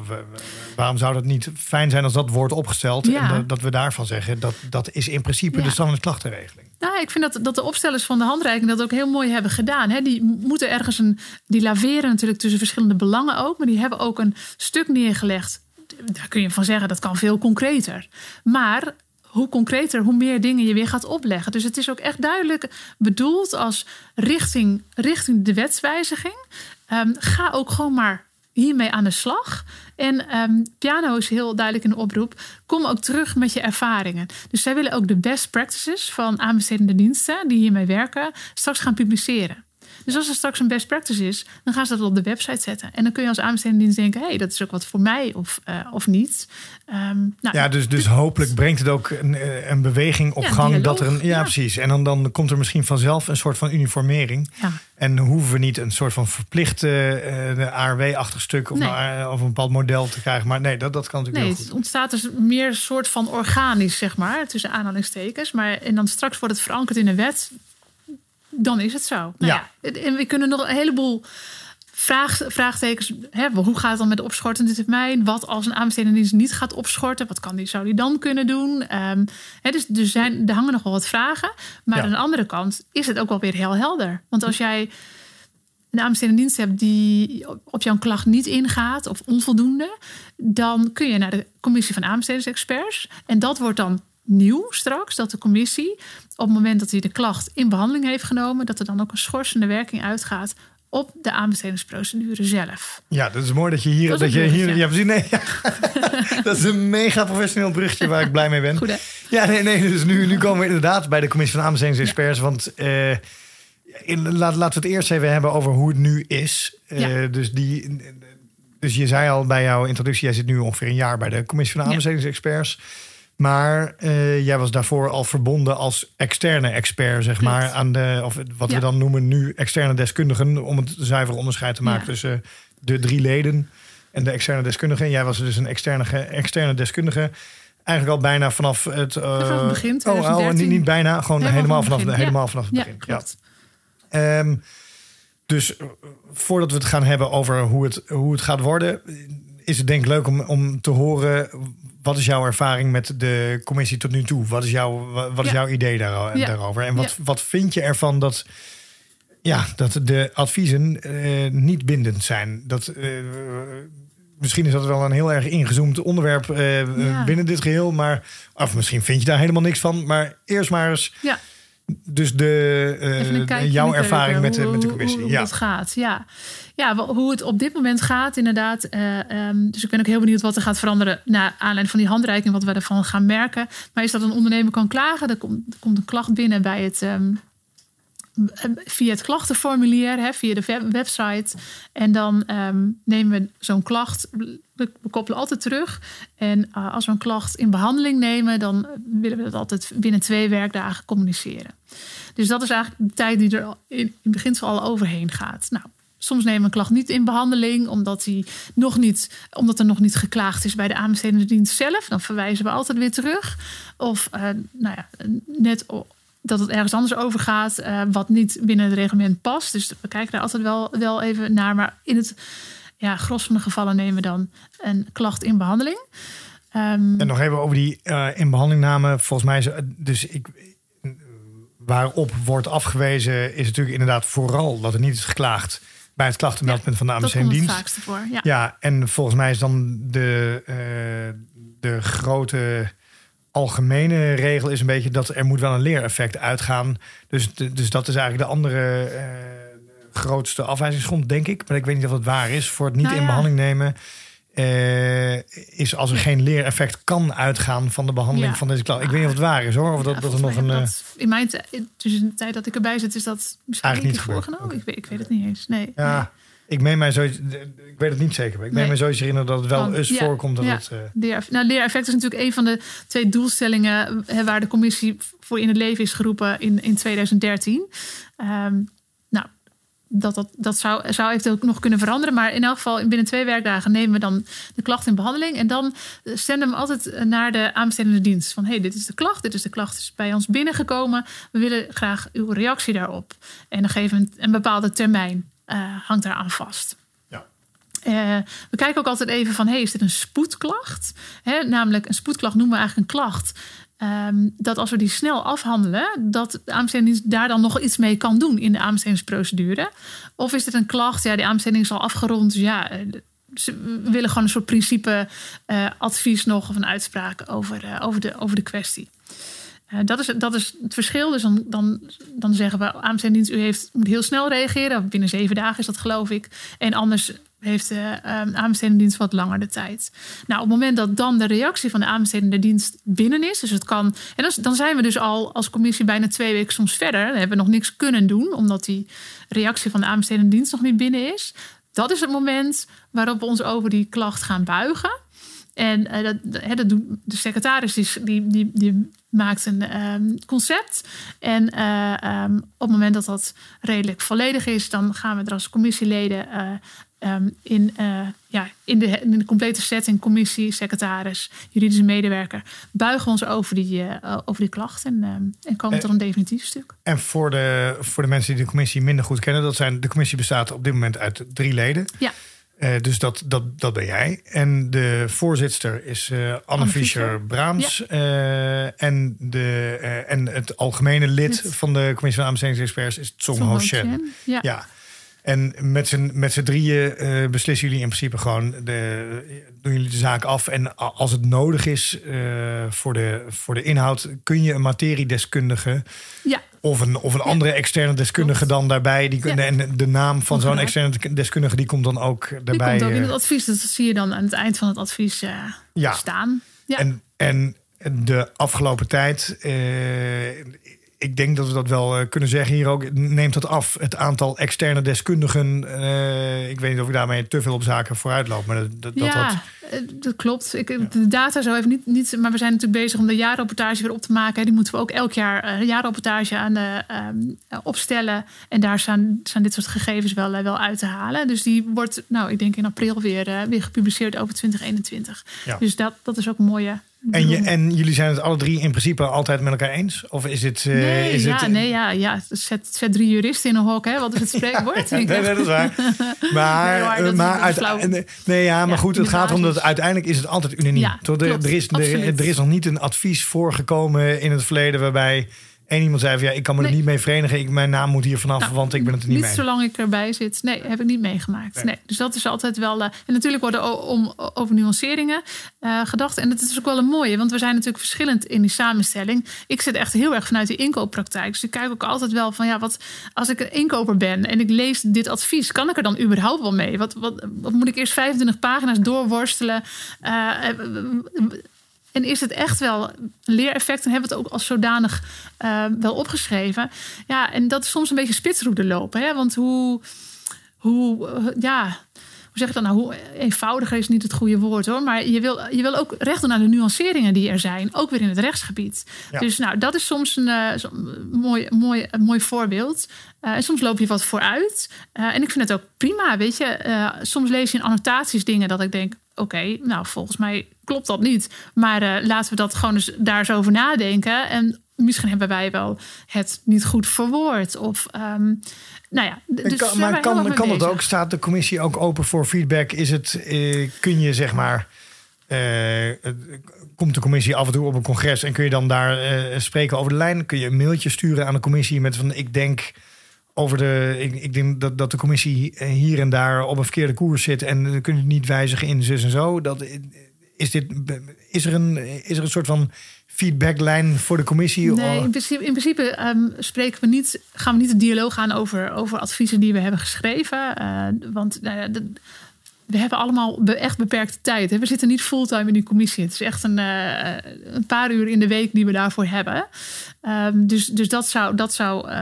Speaker 1: waarom zou dat niet fijn zijn als dat wordt opgesteld? En dat, we daarvan zeggen, dat, dat is in principe de standaard klachtenregeling.
Speaker 3: Nou, ik vind dat, dat de opstellers van de handreiking dat ook heel mooi hebben gedaan. Hè. Die moeten ergens een. Die laveren natuurlijk tussen verschillende belangen ook. Maar die hebben ook een stuk neergelegd. Daar kun je van zeggen, dat kan veel concreter. Maar hoe concreter, hoe meer dingen je weer gaat opleggen. Dus het is ook echt duidelijk bedoeld als richting, richting de wetswijziging. Um, ga ook gewoon maar hiermee aan de slag. En um, Piano is heel duidelijk in de oproep. Kom ook terug met je ervaringen. Dus zij willen ook de best practices van aanbestedende diensten die hiermee werken straks gaan publiceren. Dus als er straks een best practice is, dan gaan ze dat op de website zetten. En dan kun je als aanbestedende dienst denken: hé, hey, dat is ook wat voor mij of, uh, of niet.
Speaker 1: Um, nou, ja, dus, dus hopelijk brengt het ook een, eh, een beweging op gang. Dat er een, ja, ja, precies. En dan, dan komt er misschien vanzelf een soort van uniformering. Ja. En hoeven we niet een soort van verplichte uh, ARW-achtig stuk of, nee. of, een bepaald model te krijgen. Maar nee, dat, dat kan natuurlijk
Speaker 3: nee,
Speaker 1: heel goed.
Speaker 3: Het ontstaat dus meer een soort van organisch, zeg maar, tussen aanhalingstekens. Maar en dan straks wordt het verankerd in de wet dan is het zo. Nou ja. En we kunnen nog een heleboel vraag, vraagtekens hebben. Hoe gaat het dan met de opschortende termijn? Wat als een aanbestedende dienst niet gaat opschorten? Wat kan die, zou die dan kunnen doen? Um, dus er, zijn, er hangen nog wel wat vragen. Maar aan de andere kant is het ook wel weer heel helder. Want als jij een aanbestedende dienst hebt die op jouw klacht niet ingaat of onvoldoende, dan kun je naar de commissie van aanbestedingsexperts. En dat wordt dan nieuw straks dat de commissie op het moment dat hij de klacht in behandeling heeft genomen, dat er dan ook een schorsende werking uitgaat op de aanbestedingsprocedure zelf.
Speaker 1: Ja, dat is mooi dat je hier. Dat, dat je hier ja, precies, nee, dat is een mega professioneel brugje waar ik blij mee ben.
Speaker 3: Goed, hè?
Speaker 1: Ja, nee, nee. Dus nu, nu komen we inderdaad bij de commissie van aanbestedingsexperts. Want uh, in, laat, laten we het eerst even hebben over hoe het nu is. Uh, dus die. Dus je zei al bij jouw introductie, jij zit nu ongeveer een jaar bij de commissie van aanbestedingsexperts. Maar uh, jij was daarvoor al verbonden als externe expert, zeg maar, aan de, of wat we dan noemen nu externe deskundigen, om het zuiver onderscheid te maken tussen de drie leden en de externe deskundige. En jij was dus een externe, externe deskundige. Eigenlijk al bijna vanaf het.
Speaker 3: Uh, vanaf het begin.
Speaker 1: Oh, oh, niet, niet bijna, gewoon helemaal, vanaf, de, helemaal vanaf het begin. Ja, ja. Um, dus eh, voordat we het gaan hebben over hoe het, hoe het gaat worden, is het denk ik leuk om, om te horen wat is jouw ervaring met de commissie tot nu toe? Wat is jouw, wat is jouw idee daar, daarover? En wat, wat vind je ervan dat ja, dat de adviezen eh, niet bindend zijn. Dat, eh, misschien is dat wel een heel erg ingezoomd onderwerp eh, binnen dit geheel. Maar, of misschien vind je daar helemaal niks van. Maar eerst maar eens
Speaker 3: Ja.
Speaker 1: Dus de, eh, jouw ervaring met met de commissie.
Speaker 3: Hoe, hoe
Speaker 1: ja.
Speaker 3: dat gaat, ja. Ja, hoe het op dit moment gaat, inderdaad. Eh, ehm, dus ik ben ook heel benieuwd wat er gaat veranderen... naar aanleiding van die handreiking, wat we ervan gaan merken. Maar is dat een ondernemer kan klagen? Er komt, er komt een klacht binnen bij het... ehm, via het klachtenformulier, hè, via de web- website. En dan ehm, nemen we zo'n klacht, we, koppelen altijd terug. En eh, als we een klacht in behandeling nemen, dan willen we dat altijd binnen twee werkdagen communiceren. Dus dat is eigenlijk de tijd die er in, in beginsel al overheen gaat. Nou, soms nemen we een klacht niet in behandeling, omdat, die nog niet, omdat er nog niet geklaagd is bij de aanbestedende dienst zelf. Dan verwijzen we altijd weer terug. Of eh, nou ja, net dat het ergens anders over gaat, eh, wat niet binnen het reglement past. Dus we kijken daar altijd wel, wel even naar. Maar in het ja, gros van de gevallen nemen we dan een klacht in behandeling. Ehm,
Speaker 1: En nog even over die eh in behandelingname. Volgens mij is dus ik waarop wordt afgewezen is natuurlijk inderdaad vooral dat er niet is geklaagd bij het klachtenmeldpunt van de
Speaker 3: dat
Speaker 1: AMC
Speaker 3: komt het
Speaker 1: dienst.
Speaker 3: vaakste voor. Ja.
Speaker 1: Ja, en volgens mij is dan de, eh, de grote algemene regel is een beetje dat er moet wel een leereffect uitgaan. Dus, dus dat is eigenlijk de andere eh, grootste afwijzingsgrond, denk ik. Maar ik weet niet of het waar is. Voor het niet
Speaker 3: Nou
Speaker 1: in behandeling nemen eh, is als er geen leereffect kan uitgaan van de behandeling
Speaker 3: Ja.
Speaker 1: van deze klacht. Ik weet niet of het waar is hoor. Of dat,
Speaker 3: Ja,
Speaker 1: dat er nog een. eh,
Speaker 3: dat in mijn tijd, tussen de tijd dat ik erbij zit, is dat misschien
Speaker 1: Eigenlijk niet
Speaker 3: voorgenomen.
Speaker 1: Oké.
Speaker 3: Ik, weet, ik weet het niet eens. Nee.
Speaker 1: ja, ik meen mij zoiets. Ik weet het niet zeker. Maar ik meen
Speaker 3: Nee.
Speaker 1: mij zoiets herinneren dat het wel eens
Speaker 3: ja,
Speaker 1: voorkomt dat
Speaker 3: ja.
Speaker 1: het. eh,
Speaker 3: Leer, nou, leereffect is natuurlijk een van de twee doelstellingen hè, waar de commissie voor in het leven is geroepen in, in 2013. Ehm, nou, dat, dat, dat zou, zou eventueel ook nog kunnen veranderen. Maar in elk geval binnen twee werkdagen nemen we dan de klacht in behandeling. En dan eh, zenden we hem altijd naar de aanbestedende dienst. Van hey, dit is de klacht, dit is de klacht is bij ons binnengekomen. We willen graag uw reactie daarop. En dan geven we een, een bepaalde termijn, eh, hangt daaraan vast. Eh, we kijken ook altijd even van, hey, is dit een spoedklacht? Hè, namelijk, een spoedklacht noemen we eigenlijk een klacht. ehm, dat als we die snel afhandelen, dat de aanbestedingsdienst daar dan nog iets mee kan doen in de aanbestedingsprocedure. Of is dit een klacht? Ja, de aanbesteding is al afgerond. Dus ja, eh, ze willen gewoon een soort principe eh, advies nog of een uitspraak over, eh, over, de, over de kwestie. Eh, dat, is, dat is het verschil. Dus dan, dan, dan zeggen we, aanbestedingsdienst, u heeft, moet heel snel reageren. Binnen zeven dagen is dat, geloof ik. En anders heeft de eh, aanbestedende dienst wat langer de tijd. Nou, op het moment dat dan de reactie van de aanbestedende dienst binnen is, dus het kan. En dan, dan zijn we dus al als commissie bijna twee weken soms verder. Dan hebben we nog niks kunnen doen, omdat die reactie van de aanbestedende dienst nog niet binnen is. Dat is het moment waarop we ons over die klacht gaan buigen. En eh, dat, hè, dat doet de secretaris die, die, die, die maakt een ehm, concept. En eh, ehm, op het moment dat dat redelijk volledig is, dan gaan we er als commissieleden eh, ehm, in, ja, in, de, in de complete setting, commissie, secretaris, juridische medewerker, buigen we ons over die, over die klacht en, en komen tot een definitief stuk.
Speaker 1: En voor de, voor de mensen die de commissie minder goed kennen, dat zijn, de commissie bestaat op dit moment uit drie leden.
Speaker 3: Ja.
Speaker 1: Eh, dus dat, dat, dat ben jij. En de voorzitter is eh, Anne,
Speaker 3: Anne
Speaker 1: Fischer-Braams. Eh, en, de, en het algemene lid van de commissie van aanbestedingsexperts is Tsong
Speaker 3: Song
Speaker 1: Ho Shen.
Speaker 3: Chen. Ja.
Speaker 1: Ja. En met z'n, met z'n drieën beslissen jullie in principe gewoon, de, doen jullie de zaak af. En als het nodig is voor, de, voor de inhoud, kun je een materiedeskundige
Speaker 3: Ja.
Speaker 1: Of een, of een andere externe deskundige dan daarbij. Die, kunnen. En de naam van zo'n externe deskundige die komt dan ook
Speaker 3: Die
Speaker 1: daarbij.
Speaker 3: komt ook in
Speaker 1: eh,
Speaker 3: het advies. Dus dat zie je dan aan het eind van het advies eh,
Speaker 1: Ja.
Speaker 3: staan. Ja.
Speaker 1: En, en de afgelopen tijd, eh, ik denk dat we dat wel eh, kunnen zeggen hier ook, neemt dat af. Het aantal externe deskundigen, eh, ik weet niet of ik daarmee te veel op zaken vooruit loop, maar dat, dat, dat,
Speaker 3: ja,
Speaker 1: dat-
Speaker 3: eh, dat klopt. Ik, De data zo even niet, niet. Maar we zijn natuurlijk bezig om de jaarrapportage weer op te maken. Die moeten we ook elk jaar een jaarrapportage aan ehm, eh, opstellen. En daar staan, staan dit soort gegevens wel, wel uit te halen. Dus die wordt, nou, ik denk in april weer, weer gepubliceerd over 2021.
Speaker 1: Ja.
Speaker 3: Dus dat, dat is ook een mooie.
Speaker 1: En, je, en jullie zijn het alle drie in principe altijd met elkaar eens? Of is het... eh,
Speaker 3: Nee,
Speaker 1: is
Speaker 3: ja,
Speaker 1: het,
Speaker 3: nee, ja, ja. Zet, zet drie juristen in een hok, hè? Wat is het spreekwoord?
Speaker 1: Nee, nee, dat is waar. Maar,
Speaker 3: Nee, maar dat
Speaker 1: eh, maar uit- nee, nee, ja, maar goed, het gaat om dat uiteindelijk is het altijd unaniem. Er,
Speaker 3: klopt,
Speaker 1: er, is, er,
Speaker 3: absoluut.
Speaker 1: er is nog niet een advies voorgekomen in het verleden waarbij één iemand zei van ja, ik kan me er niet mee verenigen. Ik, mijn naam moet hier vanaf,
Speaker 3: Nou,
Speaker 1: want ik ben het er niet, mee.
Speaker 3: zolang ik erbij zit. Nee, heb ik niet meegemaakt.
Speaker 1: Nee.
Speaker 3: Nee. Dus dat is altijd wel. eh, en natuurlijk worden om, over nuanceringen eh, gedacht. En dat is ook wel een mooie, want we zijn natuurlijk verschillend in die samenstelling. Ik zit echt heel erg vanuit de inkooppraktijk. Dus ik kijk ook altijd wel van ja, wat als ik een inkoper ben en ik lees dit advies, kan ik er dan überhaupt wel mee? Wat, wat, wat moet ik eerst 25 pagina's doorworstelen? Eh, en is het echt wel een leereffect? En hebben we het ook als zodanig eh, wel opgeschreven? Ja, en dat is soms een beetje spitsroede lopen. Hè? Want hoe, hoe, eh, ja, hoe zeg ik dat nou? Hoe eenvoudiger is niet het goede woord hoor. Maar je wil, je wil ook recht doen aan de nuanceringen die er zijn. Ook weer in het rechtsgebied.
Speaker 1: Ja.
Speaker 3: Dus nou, dat is soms een, eh, mooi, mooi, een mooi voorbeeld. En soms loop je wat vooruit. En ik vind het ook prima, weet je. Soms lees je in annotaties dingen dat ik denk... oké, nou, volgens mij klopt dat niet. Maar eh, laten we dat gewoon eens daar eens over nadenken. En misschien hebben wij wel het niet goed verwoord. Of, ehm, nou ja, dus
Speaker 1: kan, maar kan, kan dat ook? Staat de commissie ook open voor feedback? Is het, eh, kun je zeg maar, eh, komt de commissie af en toe op een congres en kun je dan daar spreken over de lijn? Kun je een mailtje sturen aan de commissie met van ik denk over de, ik, ik denk dat, dat de commissie hier en daar op een verkeerde koers zit en kun je het niet wijzigen in zus en zo. Dat, is, dit, is, er een, is er een soort van feedbacklijn voor de commissie?
Speaker 3: Nee, in principe, in principe ehm, spreken we niet, gaan we niet de dialoog aan over, over adviezen die we hebben geschreven. Eh, want nou ja, de- we hebben allemaal echt beperkte tijd. Hè. We zitten niet fulltime in die commissie. Het is echt een, eh, een paar uur in de week die we daarvoor hebben. Ehm, dus dus dat zou, dat zou eh,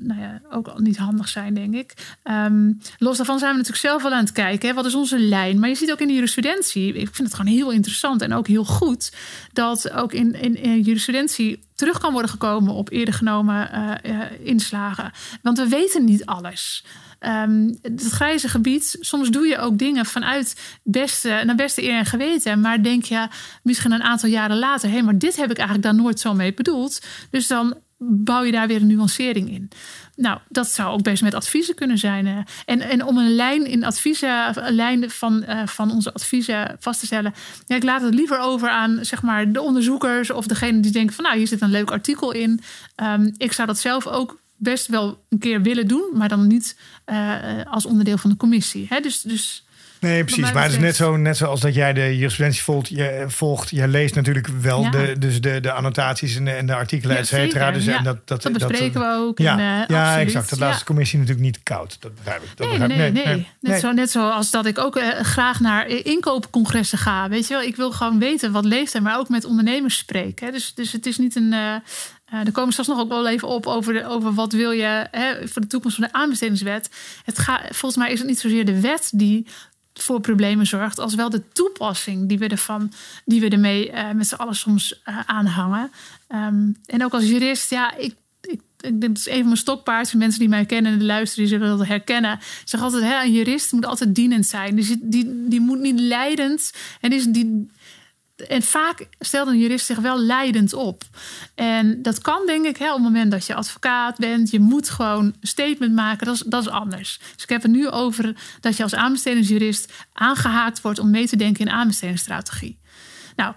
Speaker 3: nou ja, ook niet handig zijn, denk ik. Ehm, los daarvan zijn we natuurlijk zelf wel aan het kijken. Hè, wat is onze lijn? Maar je ziet ook in de jurisprudentie, ik vind het gewoon heel interessant en ook heel goed, dat ook in, in, in jurisprudentie terug kan worden gekomen op eerder genomen eh, inslagen. Want we weten niet alles. Ehm, het grijze gebied, soms doe je ook dingen vanuit beste, naar beste eer en geweten. Maar denk je misschien een aantal jaren later, hé, maar dit heb ik eigenlijk daar nooit zo mee bedoeld. Dus dan bouw je daar weer een nuancering in. Nou, dat zou ook best met adviezen kunnen zijn. En, en om een lijn in adviezen, een lijn van, eh, van onze adviezen vast te stellen. Ja, ik laat het liever over aan zeg maar, de onderzoekers of degene die denken van nou, hier zit een leuk artikel in. Ehm, ik zou dat zelf ook best wel een keer willen doen, maar dan niet eh, als onderdeel van de commissie. Hè? Dus, dus
Speaker 1: Nee, precies. Maar het is net, zo, net zoals dat jij de jurisprudentie volgt. Je, volgt, je leest natuurlijk wel
Speaker 3: Ja.
Speaker 1: de, dus de, de annotaties en de, en de artikelen,
Speaker 3: Ja,
Speaker 1: et cetera. Dus,
Speaker 3: Ja.
Speaker 1: en dat, dat,
Speaker 3: dat bespreken we ook.
Speaker 1: Ja,
Speaker 3: en, eh,
Speaker 1: ja exact. Dat laat
Speaker 3: Ja.
Speaker 1: de commissie natuurlijk niet koud. Dat begrijp ik. Dat
Speaker 3: Nee, nee,
Speaker 1: begrijp
Speaker 3: nee. Net, Zo, net zoals dat ik ook eh, graag naar eh, inkoopcongressen ga. Weet je wel, ik wil gewoon weten wat leeft er, maar ook met ondernemers spreken. Dus, dus het is niet een. eh eh, er komen straks nog ook wel even op over, de, over wat wil je hè, voor de toekomst van de aanbestedingswet. Het gaat, volgens mij is het niet zozeer de wet die voor problemen zorgt, als wel de toepassing die we ervan, die we ermee eh, met z'n allen soms eh, aanhangen. Ehm, en ook als jurist, ja, ik ik, ik dat is een van mijn stokpaardjes. Mensen die mij kennen en luisteren, die zullen dat herkennen. Zeg altijd, hè, een jurist moet altijd dienend zijn. Dus die, die, die moet niet leidend. En, is die, en vaak stelt een jurist zich wel leidend op. En dat kan denk ik hè, op het moment dat je advocaat bent. Je moet gewoon een statement maken. Dat is, dat is anders. Dus ik heb het nu over dat je als aanbestedingsjurist aangehaakt wordt... om mee te denken in aanbestedingsstrategie. Nou,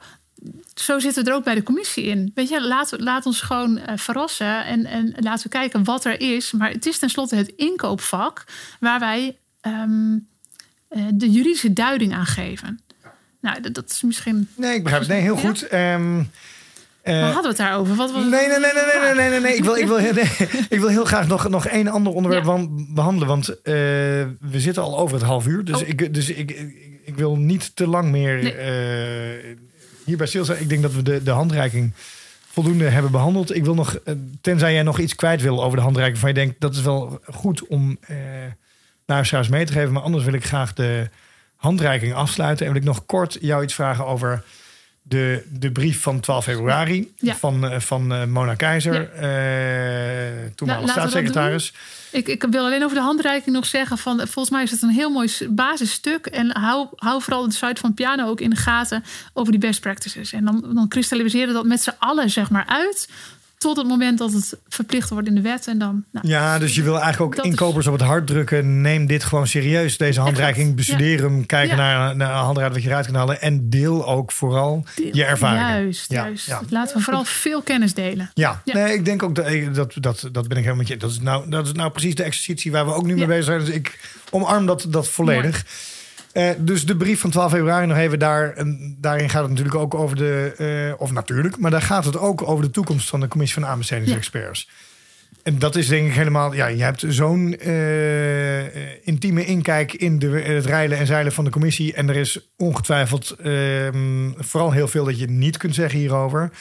Speaker 3: zo zitten we er ook bij de commissie in. Weet je, laat, ons gewoon eh, verrassen en, en laten we kijken wat er is. Maar het is tenslotte het inkoopvak waar wij ehm, eh, de juridische duiding aan geven. Nou, dat, is misschien.
Speaker 1: Nee, ik begrijp het. Nee, heel goed.
Speaker 3: Um, hadden we het daarover? Wat
Speaker 1: nee, nee, nee, nee, nee, nee, nee, nee. Ik, wil, ik, wil, ik wil heel graag nog, nog één ander onderwerp behandelen. Want eh, we zitten al over het half uur. Dus,
Speaker 3: oh.
Speaker 1: ik, dus ik, ik, wil niet te lang meer
Speaker 3: nee.
Speaker 1: Eh, hier bij stilstaan. Ik denk dat we de, de handreiking voldoende hebben behandeld. Ik wil nog, tenzij jij nog iets kwijt wil over de handreiking. Van je denkt dat is wel goed om naar straks mee te geven. Maar anders wil ik graag de, handreiking afsluiten. En wil ik nog kort jou iets vragen over de, de brief van 12 februari
Speaker 3: Ja.
Speaker 1: van, eh, van eh, Mona Keizer,
Speaker 3: Ja.
Speaker 1: eh toenmalig staatssecretaris.
Speaker 3: Ik, ik wil alleen over de handreiking nog zeggen: van volgens mij is het een heel mooi basisstuk. En hou, hou vooral de site van Piano ook in de gaten over die best practices. En dan, dan kristalliseren dat met z'n allen zeg maar uit tot het moment dat het verplicht wordt in de wet. En dan, nou,
Speaker 1: Ja, dus je wil eigenlijk ook
Speaker 3: is-
Speaker 1: inkopers op het hart drukken. Neem dit gewoon serieus, deze handreiking. Bestudeer hem, kijk
Speaker 3: Ja.
Speaker 1: naar, naar een handreiking wat je eruit kan halen. En deel ook vooral
Speaker 3: deel-
Speaker 1: je ervaringen.
Speaker 3: Juist,
Speaker 1: Ja,
Speaker 3: juist. Laten we vooral veel kennis delen.
Speaker 1: Ja, nee, ik denk ook dat, dat, dat, dat ben ik helemaal met je. Dat is, nou, dat is nou precies de exercitie waar we ook nu mee bezig zijn. Dus ik omarm dat, dat volledig. Eh, dus de brief van 12 februari nog even daar. En daarin gaat het natuurlijk ook over de. eh, of natuurlijk, maar daar gaat het ook over de toekomst van de commissie van aanbestedingsexperts. En dat is denk ik helemaal. Ja, je hebt zo'n eh, intieme inkijk in de, het rijlen en zeilen van de commissie. En er is ongetwijfeld ehm, vooral heel veel dat je niet kunt zeggen hierover.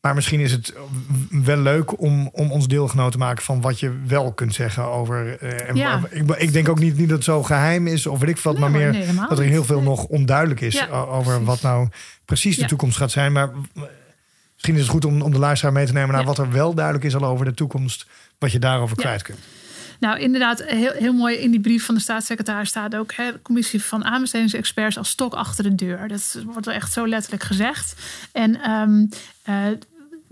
Speaker 1: Maar misschien is het wel leuk om, om ons deelgenoot te maken van wat je wel kunt zeggen over. eh, en
Speaker 3: Ja.
Speaker 1: ik, ik denk ook niet, niet dat het zo geheim is of weet ik wat,
Speaker 3: Nee
Speaker 1: maar meer
Speaker 3: nee,
Speaker 1: dat er heel veel
Speaker 3: Nee.
Speaker 1: nog onduidelijk is
Speaker 3: Ja,
Speaker 1: over
Speaker 3: precies.
Speaker 1: wat nou precies de
Speaker 3: Ja.
Speaker 1: toekomst gaat zijn. Maar misschien is het goed om, om de luisteraar mee te nemen naar wat er wel duidelijk is al over de toekomst, wat je daarover kwijt kunt.
Speaker 3: Nou, inderdaad, heel, heel mooi in die brief van de staatssecretaris staat ook... Hè, de commissie van aanbestedingsexperts als stok achter de deur. Dat wordt wel echt zo letterlijk gezegd. En eh,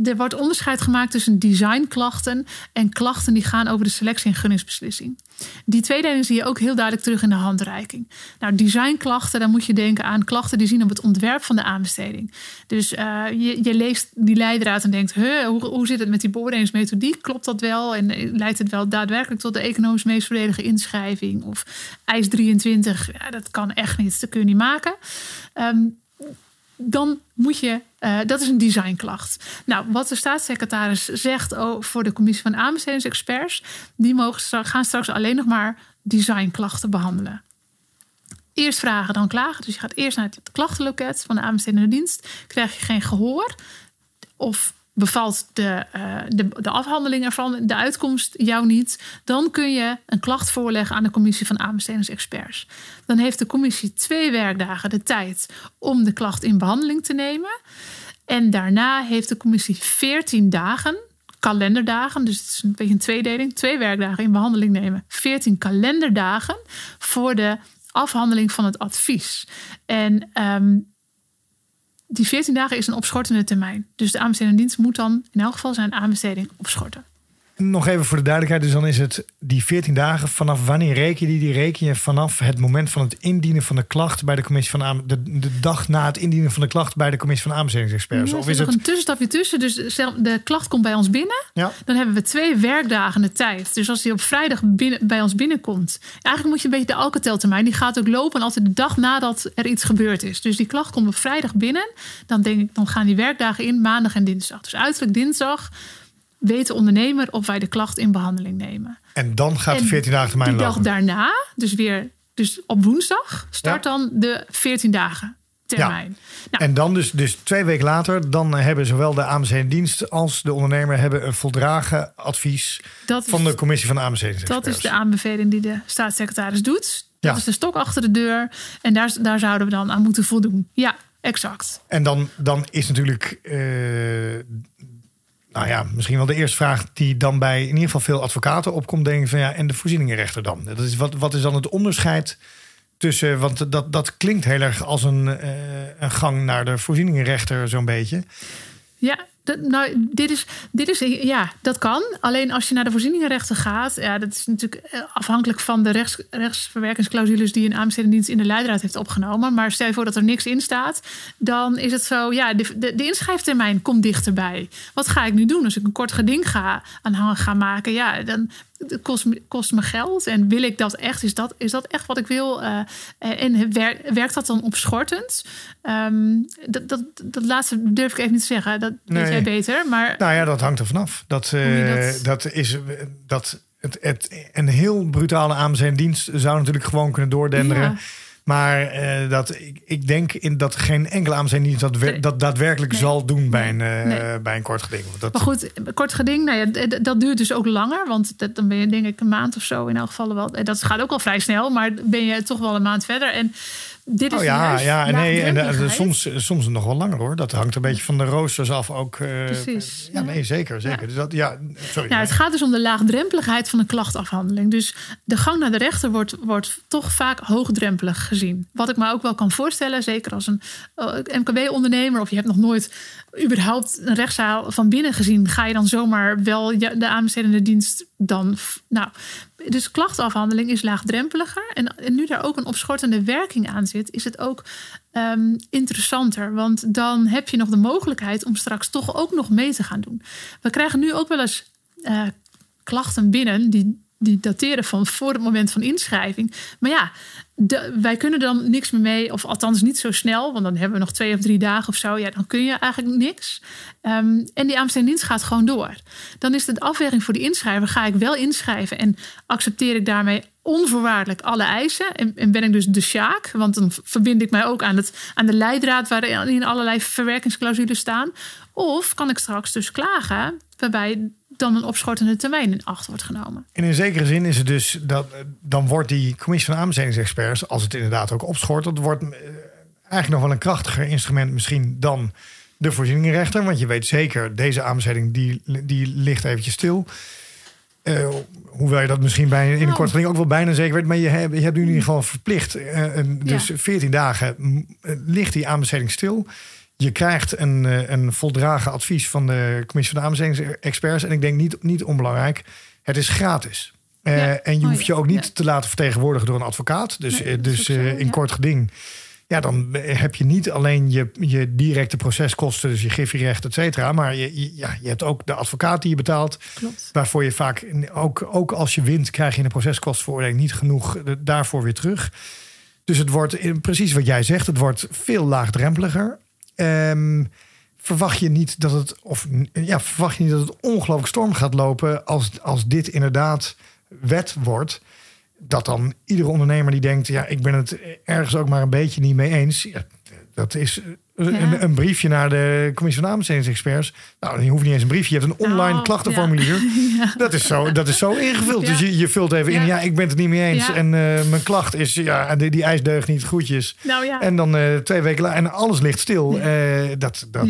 Speaker 3: er wordt onderscheid gemaakt tussen designklachten... en klachten die gaan over de selectie- en gunningsbeslissing. Die tweedeling zie je ook heel duidelijk terug in de handreiking. Nou, designklachten, dan moet je denken aan klachten die zien op het ontwerp van de aanbesteding. Dus eh, je, je leest die leidraad en denkt: hoe, hoe zit het met die beoordelingsmethodiek? Klopt dat wel? En eh, leidt het wel daadwerkelijk tot de economisch meest voordelige inschrijving? Of eis 23, ja, dat kan echt niet, dat kun je niet maken. Ehm, dan moet je, eh, dat is een designklacht. Nou, wat de staatssecretaris zegt oh, voor de commissie van aanbestedingsexperts, die mogen straks, gaan straks alleen nog maar designklachten behandelen. Eerst vragen, dan klagen. Dus je gaat eerst naar het klachtenloket van de aanbestedende dienst. Krijg je geen gehoor of bevalt de, eh, de, de afhandeling ervan, de uitkomst jou niet, dan kun je een klacht voorleggen aan de commissie van aanbestedingsexperts. Dan heeft de commissie twee werkdagen de tijd om de klacht in behandeling te nemen. En daarna heeft de commissie 14 dagen, kalenderdagen, dus het is een beetje een tweedeling, twee werkdagen in behandeling nemen, 14 kalenderdagen voor de afhandeling van het advies. En ehm, die 14 dagen is een opschortende termijn. Dus de aanbestedende dienst moet dan in elk geval zijn aanbesteding opschorten.
Speaker 1: Nog even voor de duidelijkheid, dus dan is het die 14 dagen. Vanaf wanneer reken je die? Die reken je vanaf het moment van het indienen van de klacht bij de commissie van aan, de, de dag na het indienen van de klacht bij de commissie van aanbestedingsexperts.
Speaker 3: er
Speaker 1: of is
Speaker 3: nog
Speaker 1: het?
Speaker 3: een tussenstapje tussen. Dus de klacht komt bij ons binnen.
Speaker 1: Ja.
Speaker 3: Dan hebben we twee werkdagen de tijd. Dus als die op vrijdag binnen, bij ons binnenkomt. Eigenlijk moet je een beetje de Alcatel-termijn. Die gaat ook lopen altijd de dag nadat er iets gebeurd is. Dus die klacht komt op vrijdag binnen. Dan denk ik, dan gaan die werkdagen in maandag en dinsdag. Dus uiterlijk dinsdag weet de ondernemer of wij de klacht in behandeling nemen.
Speaker 1: En dan gaat de
Speaker 3: En
Speaker 1: 14 dagen termijn
Speaker 3: Die dag daarna, dus weer dus op woensdag, start
Speaker 1: Ja.
Speaker 3: dan de 14 dagen termijn. Nou,
Speaker 1: En dan dus, dus twee weken later, dan hebben zowel de aanbestedende dienst als de ondernemer hebben een voldragen advies
Speaker 3: dat is,
Speaker 1: van de commissie van
Speaker 3: dat
Speaker 1: aanbestedingsexperts.
Speaker 3: is de aanbeveling die de staatssecretaris doet. Dat
Speaker 1: Ja.
Speaker 3: is de stok achter de deur. En daar, daar zouden we dan aan moeten voldoen. Ja, exact.
Speaker 1: En dan, dan is natuurlijk, eh, nou ja, misschien wel de eerste vraag die dan bij in ieder geval veel advocaten opkomt. Denk ik van ja, en de voorzieningenrechter dan? Dat is, wat, wat is dan het onderscheid tussen, want dat, dat klinkt heel erg als een, eh, een gang naar de voorzieningenrechter zo'n beetje.
Speaker 3: Ja, nou, dit is, dit is, ja, dat kan. Alleen als je naar de voorzieningenrechter gaat, ja, dat is natuurlijk eh, afhankelijk van de rechts, rechtsverwerkingsclausules die een aanbestedingsdienst in de leidraad heeft opgenomen. Maar stel je voor dat er niks in staat, dan is het zo, ja, de, de, inschrijftermijn komt dichterbij. Wat ga ik nu doen als ik een kort geding ga aanhangen ga maken? Ja, dan het kost, me- kost me geld. En wil ik dat echt? Is dat, is dat echt wat ik wil? Eh, en wer- werkt dat dan opschortend? Ehm, dat, dat, dat laatste durf ik even niet te zeggen. Dat weet jij beter. Maar
Speaker 1: Nou ja, dat hangt er vanaf. Dat, eh,
Speaker 3: dat-
Speaker 1: dat... is dat het, het, een heel brutale aanbestedende dienst zou natuurlijk gewoon kunnen doordenderen.
Speaker 3: Ja.
Speaker 1: Maar eh, dat, ik, ik denk in dat geen enkele aanbestedende dienst dat, dat daadwerkelijk
Speaker 3: Nee.
Speaker 1: zal doen bij een, eh,
Speaker 3: Nee.
Speaker 1: bij een kort geding. Dat,
Speaker 3: Maar goed, kort geding, nou ja, dat duurt dus ook langer. Want dat, dan ben je denk ik een maand of zo in elk geval wel. Dat gaat ook al vrij snel, maar ben je toch wel een maand verder. En dit is
Speaker 1: oh ja, ja nee, en, eh,
Speaker 3: laagdrempeligheid.
Speaker 1: soms, soms nog wel langer hoor. Dat hangt een beetje van de roosters af ook. eh,
Speaker 3: Precies,
Speaker 1: Ja,
Speaker 3: ja.
Speaker 1: nee, zeker. zeker.
Speaker 3: Ja.
Speaker 1: Dus dat, ja, sorry.
Speaker 3: Nou, het gaat dus om de laagdrempeligheid van de klachtafhandeling. Dus de gang naar de rechter wordt, wordt toch vaak hoogdrempelig gezien. Wat ik me ook wel kan voorstellen, zeker als een eh, MKB-ondernemer... of je hebt nog nooit überhaupt een rechtszaal van binnen gezien... ga je dan zomaar wel de aanbestedende dienst dan... Nou, dus klachtafhandeling is laagdrempeliger. En, nu daar ook een opschortende werking aan zit... is het ook ehm, interessanter. Want dan heb je nog de mogelijkheid om straks toch ook nog mee te gaan doen. We krijgen nu ook wel eens eh, klachten binnen die, die dateren van voor het moment van inschrijving. Maar ja, wij kunnen dan niks meer mee, of althans niet zo snel, want dan hebben we nog twee of drie dagen of zo. Ja, dan kun je eigenlijk niks. Ehm, en die aanbestedende dienst gaat gewoon door. Dan is het de afweging voor de inschrijver: ga ik wel inschrijven en accepteer ik daarmee onvoorwaardelijk alle eisen. En, en ben ik dus de sjaak, want dan verbind ik mij ook aan, het, aan de leidraad waarin allerlei verwerkingsclausules staan. Of kan ik straks dus klagen, waarbij dan een opschortende termijn in acht wordt genomen.
Speaker 1: En in zekere zin is het dus dat dan wordt die commissie van aanbestedingsexperts, als het inderdaad ook opschort, dat wordt eh, eigenlijk nog wel een krachtiger instrument misschien dan de voorzieningenrechter. Want je weet zeker, deze aanbesteding die, die ligt eventjes stil. Eh, hoewel je dat misschien bij, in een korte geding ook wel bijna zeker weet. Maar je hebt, je hebt nu in ieder geval verplicht. eh, dus
Speaker 3: Ja.
Speaker 1: 14 dagen mm, ligt die aanbesteding stil. Je krijgt een, eh, een voldragen advies van de commissie van de aanbestedingsexperts. En ik denk niet, niet onbelangrijk, het is gratis. Eh,
Speaker 3: Ja.
Speaker 1: En je hoeft je ook niet
Speaker 3: Ja.
Speaker 1: te laten vertegenwoordigen door een advocaat. Dus,
Speaker 3: Nee,
Speaker 1: eh, dus
Speaker 3: zo,
Speaker 1: in
Speaker 3: ja.
Speaker 1: kort geding. Ja, dan heb je niet alleen je, je directe proceskosten, dus je griffierecht, et cetera. Maar je, je- ja, je hebt ook de advocaat die je betaalt.
Speaker 3: Klopt.
Speaker 1: Waarvoor je vaak, ook, ook als je wint, krijg je in de proceskostenveroordeling niet genoeg daarvoor weer terug. Dus het wordt precies wat jij zegt, het wordt veel laagdrempeliger. Ehm, verwacht je niet dat het, of ja, verwacht je niet dat het ongelooflijk storm gaat lopen als, als dit inderdaad wet wordt? Dat dan iedere ondernemer die denkt, ja, ik ben het ergens ook maar een beetje niet mee eens. Ja, dat is een, een briefje naar de commissie van aanbestedingsexperts. Nou, je hoeft niet eens een briefje, je hebt een online
Speaker 3: Nou,
Speaker 1: klachtenformulier.
Speaker 3: Ja.
Speaker 1: Dat is zo, dat is zo ingevuld. Dus je, je vult even in,
Speaker 3: Ja.
Speaker 1: ik ben het niet mee eens. En eh, mijn klacht is, ja, die, die ijs deugt niet, groetjes.
Speaker 3: Nou ja.
Speaker 1: En dan eh, twee weken later, en alles ligt stil. Eh, dat, dat.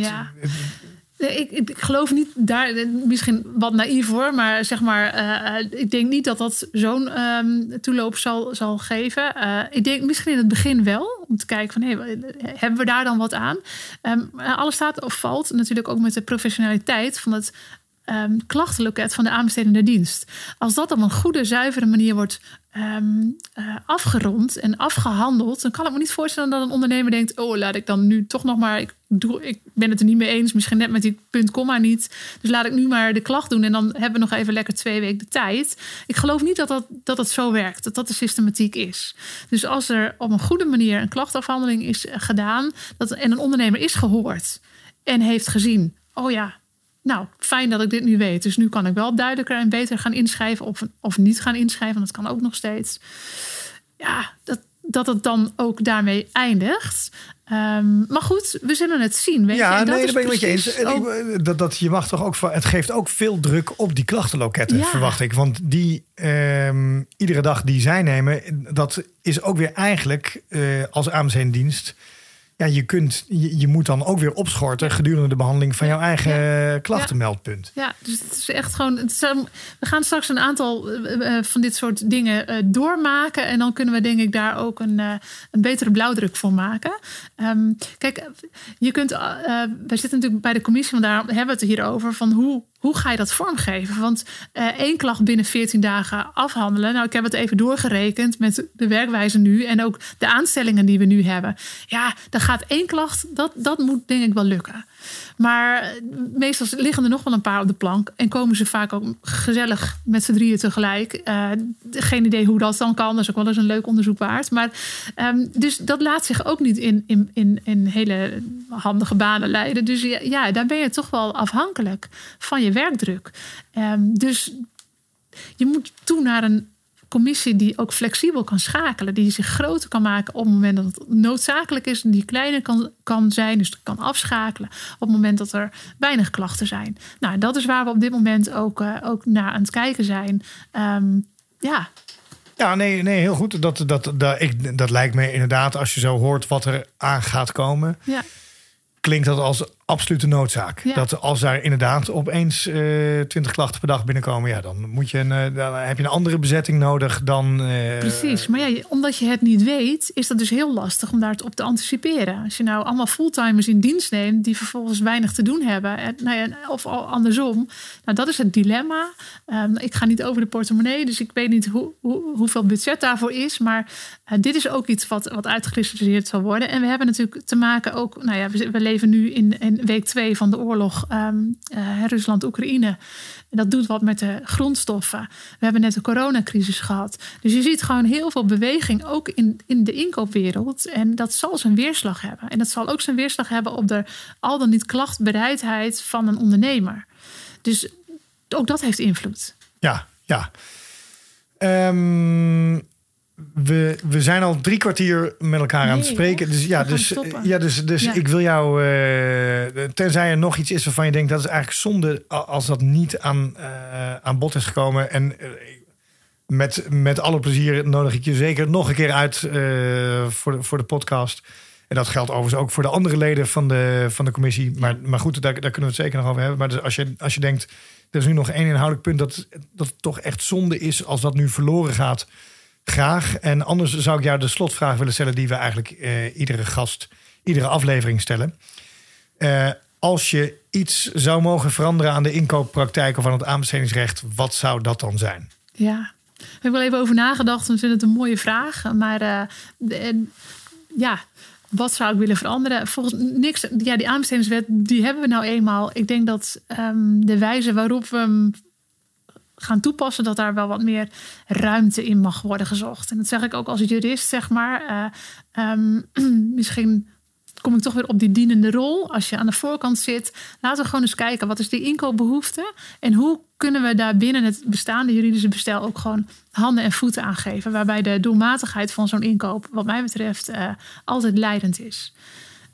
Speaker 3: Ik, ik, geloof niet daar, misschien wat naïef hoor, maar zeg maar, eh, eh, ik denk niet dat dat zo'n ehm, toeloop zal, zal geven. Eh, ik denk misschien in het begin wel, om te kijken van, hey, hebben we daar dan wat aan? Maar alles staat of valt natuurlijk ook met de professionaliteit van het ehm, klachtenloket van de aanbestedende dienst. Als dat op een goede, zuivere manier wordt ehm, eh, afgerond en afgehandeld, dan kan ik me niet voorstellen dat een ondernemer denkt: Oh, laat ik dan nu toch nog maar. Ik, doe, ik ben het er niet mee eens, misschien net met die punt, komma niet. Dus laat ik nu maar de klacht doen en dan hebben we nog even lekker twee weken de tijd. Ik geloof niet dat dat, dat het zo werkt, dat dat de systematiek is. Dus als er op een goede manier een klachtafhandeling is eh, gedaan dat, en een ondernemer is gehoord en heeft gezien: Oh ja, nou, fijn dat ik dit nu weet. Dus nu kan ik wel duidelijker en beter gaan inschrijven of, of niet gaan inschrijven. Dat kan ook nog steeds. Ja, dat, dat het dan ook daarmee eindigt. Ehm, maar goed, we zullen het zien. Weet je?
Speaker 1: Ja,
Speaker 3: En dat
Speaker 1: nee, ben ik met je eens.
Speaker 3: ook-
Speaker 1: ik- dat, dat, je mag toch ook, het geeft ook veel druk op die klachtenloketten,
Speaker 3: Ja.
Speaker 1: verwacht ik. Want die, ehm, iedere dag die zij nemen, dat is ook weer eigenlijk eh, als dienst. Ja, je, kunt, je, je moet dan ook weer opschorten gedurende de behandeling van jouw eigen klachtenmeldpunt.
Speaker 3: Ja, dus het is echt gewoon. Is, um, we gaan straks een aantal eh, eh, van dit soort dingen eh, doormaken. En dan kunnen we, denk ik, daar ook een, eh, een betere blauwdruk voor maken. Ehm, kijk, eh, je kunt. eh, eh, wij zitten natuurlijk bij de commissie, want daar hebben we het hier over. Van hoe, hoe ga je dat vormgeven? Want eh, één klacht binnen 14 dagen afhandelen. Nou, ik heb het even doorgerekend met de werkwijze nu. En ook de aanstellingen die we nu hebben. Ja, dan gaat één klacht. Dat, dat moet, denk ik, wel lukken. Maar eh, meestal liggen er nog wel een paar op de plank. En komen ze vaak ook gezellig met z'n drieën tegelijk. Eh, geen idee hoe dat dan kan. Dat is ook wel eens een leuk onderzoek waard. Maar, ehm, dus dat laat zich ook niet in, in, in, in hele handige banen leiden. Dus ja, daar ben je toch wel afhankelijk van je werkdruk. Ehm, dus je moet toe naar een commissie die ook flexibel kan schakelen. Die zich groter kan maken op het moment dat het noodzakelijk is. En die kleiner kan, kan zijn, dus kan afschakelen. Op het moment dat er weinig klachten zijn. Nou, dat is waar we op dit moment ook, uh, ook naar aan het kijken zijn. Um, ja,
Speaker 1: Ja, nee, nee heel goed. Dat, dat, dat, ik, dat lijkt me inderdaad, als je zo hoort wat er aan gaat komen.
Speaker 3: Ja.
Speaker 1: Klinkt dat als absolute noodzaak.
Speaker 3: Ja.
Speaker 1: Dat als daar inderdaad opeens eh twintig klachten per dag binnenkomen, ja, dan, moet je een, eh, dan heb je een andere bezetting nodig dan. eh,
Speaker 3: Precies, maar ja, omdat je het niet weet, is dat dus heel lastig om daarop te anticiperen. Als je nou allemaal fulltimers in dienst neemt die vervolgens weinig te doen hebben, en, nou ja, of al andersom, nou dat is het dilemma. Ehm, ik ga niet over de portemonnee, dus ik weet niet hoe, hoe, hoeveel budget daarvoor is, maar dit is ook iets wat, wat uitgekristalliseerd zal worden. En we hebben natuurlijk te maken ook, nou ja, we, we leven nu in, in week twee van de oorlog ehm, eh, Rusland-Oekraïne. Dat doet wat met de grondstoffen. We hebben net de coronacrisis gehad. Dus je ziet gewoon heel veel beweging ook in, in de inkoopwereld. En dat zal zijn weerslag hebben. En dat zal ook zijn weerslag hebben op de al dan niet klachtbereidheid van een ondernemer. Dus ook dat heeft invloed.
Speaker 1: Ja, ja. Ehm, we, we zijn al drie kwartier met elkaar aan het spreken. Dus ja, dus, ja, dus, dus
Speaker 3: Ja.
Speaker 1: ik wil jou, eh, tenzij er nog iets is waarvan je denkt dat is eigenlijk zonde als dat niet aan, eh, aan bod is gekomen. En eh, met, met alle plezier nodig ik je zeker nog een keer uit voor, de, voor de podcast. En dat geldt overigens ook voor de andere leden van de, van de commissie. Maar, maar goed, daar, daar kunnen we het zeker nog over hebben. Maar dus als, je, als je denkt, er is nu nog één inhoudelijk punt dat, dat het toch echt zonde is als dat nu verloren gaat. Graag. En anders zou ik jou de slotvraag willen stellen die we eigenlijk eh, iedere gast, iedere aflevering stellen. Eh, als je iets zou mogen veranderen aan de inkooppraktijk of aan het aanbestedingsrecht, wat zou dat dan zijn?
Speaker 3: Ja, ik heb wel even over nagedacht. Ik vind het een mooie vraag. Maar eh, ja, wat zou ik willen veranderen? Volgens niks. Ja, die aanbestedingswet, die hebben we nou eenmaal. Ik denk dat ehm, de wijze waarop we gaan toepassen, dat daar wel wat meer ruimte in mag worden gezocht. En dat zeg ik ook als jurist, zeg maar. Eh, ehm, misschien kom ik toch weer op die dienende rol. Als je aan de voorkant zit, laten we gewoon eens kijken wat is die inkoopbehoefte en hoe kunnen we daar binnen het bestaande juridische bestel ook gewoon handen en voeten aan geven, waarbij de doelmatigheid van zo'n inkoop, wat mij betreft, eh, altijd leidend is.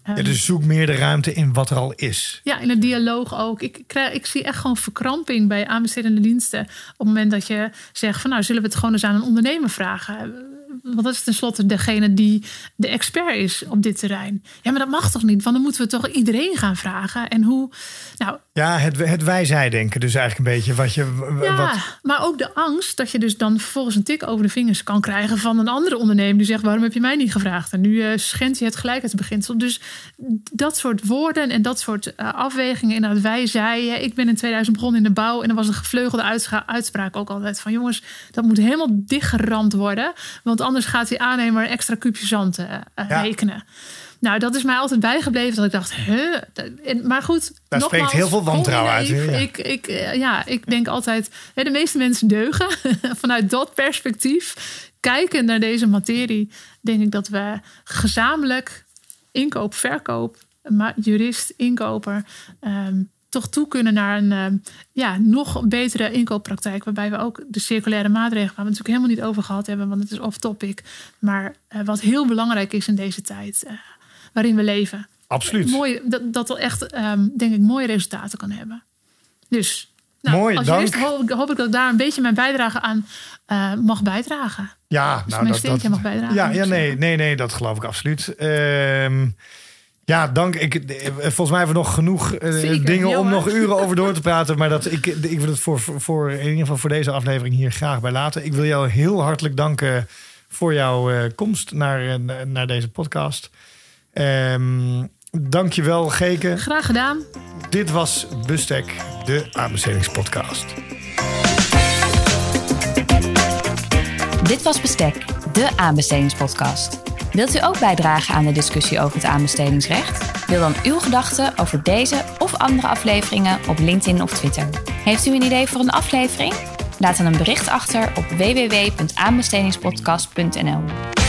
Speaker 1: Ja, dus zoek meer de ruimte in wat er al is.
Speaker 3: Ja, in het dialoog ook. Ik, krijg, ik zie echt gewoon verkramping bij aanbestedende diensten. Op het moment dat je zegt van nou zullen we het gewoon eens aan een ondernemer vragen. Want dat is tenslotte degene die de expert is op dit terrein. Ja, maar dat mag toch niet? Want dan moeten we toch iedereen gaan vragen. En hoe. Nou,
Speaker 1: Ja, het, het wij-zij denken dus eigenlijk een beetje wat je...
Speaker 3: ja,
Speaker 1: Wat,
Speaker 3: maar ook de angst dat je dus dan vervolgens een tik over de vingers kan krijgen van een andere ondernemer die zegt: waarom heb je mij niet gevraagd? En nu eh schendt je het gelijkheidsbeginsel. Dus dat soort woorden en dat soort eh, afwegingen. Inderdaad, wij zeiden: ik ben in 2000 begonnen in de bouw en er was een gevleugelde uitspraak ook altijd van: jongens, dat moet helemaal dichtgeramd worden, want anders gaat die aannemer extra kuubje zand
Speaker 1: Ja.
Speaker 3: rekenen. Nou, dat is mij altijd bijgebleven dat ik dacht, huh? Maar goed,
Speaker 1: Daar
Speaker 3: nogmaals,
Speaker 1: spreekt heel veel wantrouwen uit, ja.
Speaker 3: Ik, ik, eh, ja, ik denk altijd, de meeste mensen deugen. Vanuit dat perspectief, kijken naar deze materie, denk ik dat we gezamenlijk inkoop, verkoop, jurist, inkoper, ehm, toch toe kunnen naar een ehm, ja, nog betere inkooppraktijk. Waarbij we ook de circulaire maatregelen, waar we het natuurlijk helemaal niet over gehad hebben, want het is off-topic. Maar eh, wat heel belangrijk is in deze tijd eh, waarin we leven.
Speaker 1: absoluut.
Speaker 3: Mooi, dat, dat wel echt, ehm, denk ik, mooie resultaten kan hebben. Dus, nou,
Speaker 1: Mooi,
Speaker 3: als
Speaker 1: dank.
Speaker 3: jurist hoop, ik- hoop ik dat ik daar een beetje mijn bijdrage aan eh, mag bijdragen.
Speaker 1: Ja,
Speaker 3: Dus mijn steentje mag bijdragen,
Speaker 1: Ja, ja nee, nee, nee, dat geloof ik absoluut. Ehm, ja, dank. Ik, eh, volgens mij hebben we nog genoeg eh,
Speaker 3: Zeker,
Speaker 1: dingen om nog uren over door te praten. Maar dat, ik, ik wil het voor, voor, in ieder geval voor deze aflevering hier graag bij laten. Ik wil jou heel hartelijk danken voor jouw eh, komst naar, naar deze podcast. Ehm dank je wel, Geke.
Speaker 3: Graag gedaan.
Speaker 1: Dit was Bustek, de aanbestedingspodcast.
Speaker 2: Dit was Bestek, de aanbestedingspodcast. Wilt u ook bijdragen aan de discussie over het aanbestedingsrecht? Deel dan uw gedachten over deze of andere afleveringen op LinkedIn of Twitter. Heeft u een idee voor een aflevering? Laat dan een bericht achter op www.aanbestedingspodcast.nl.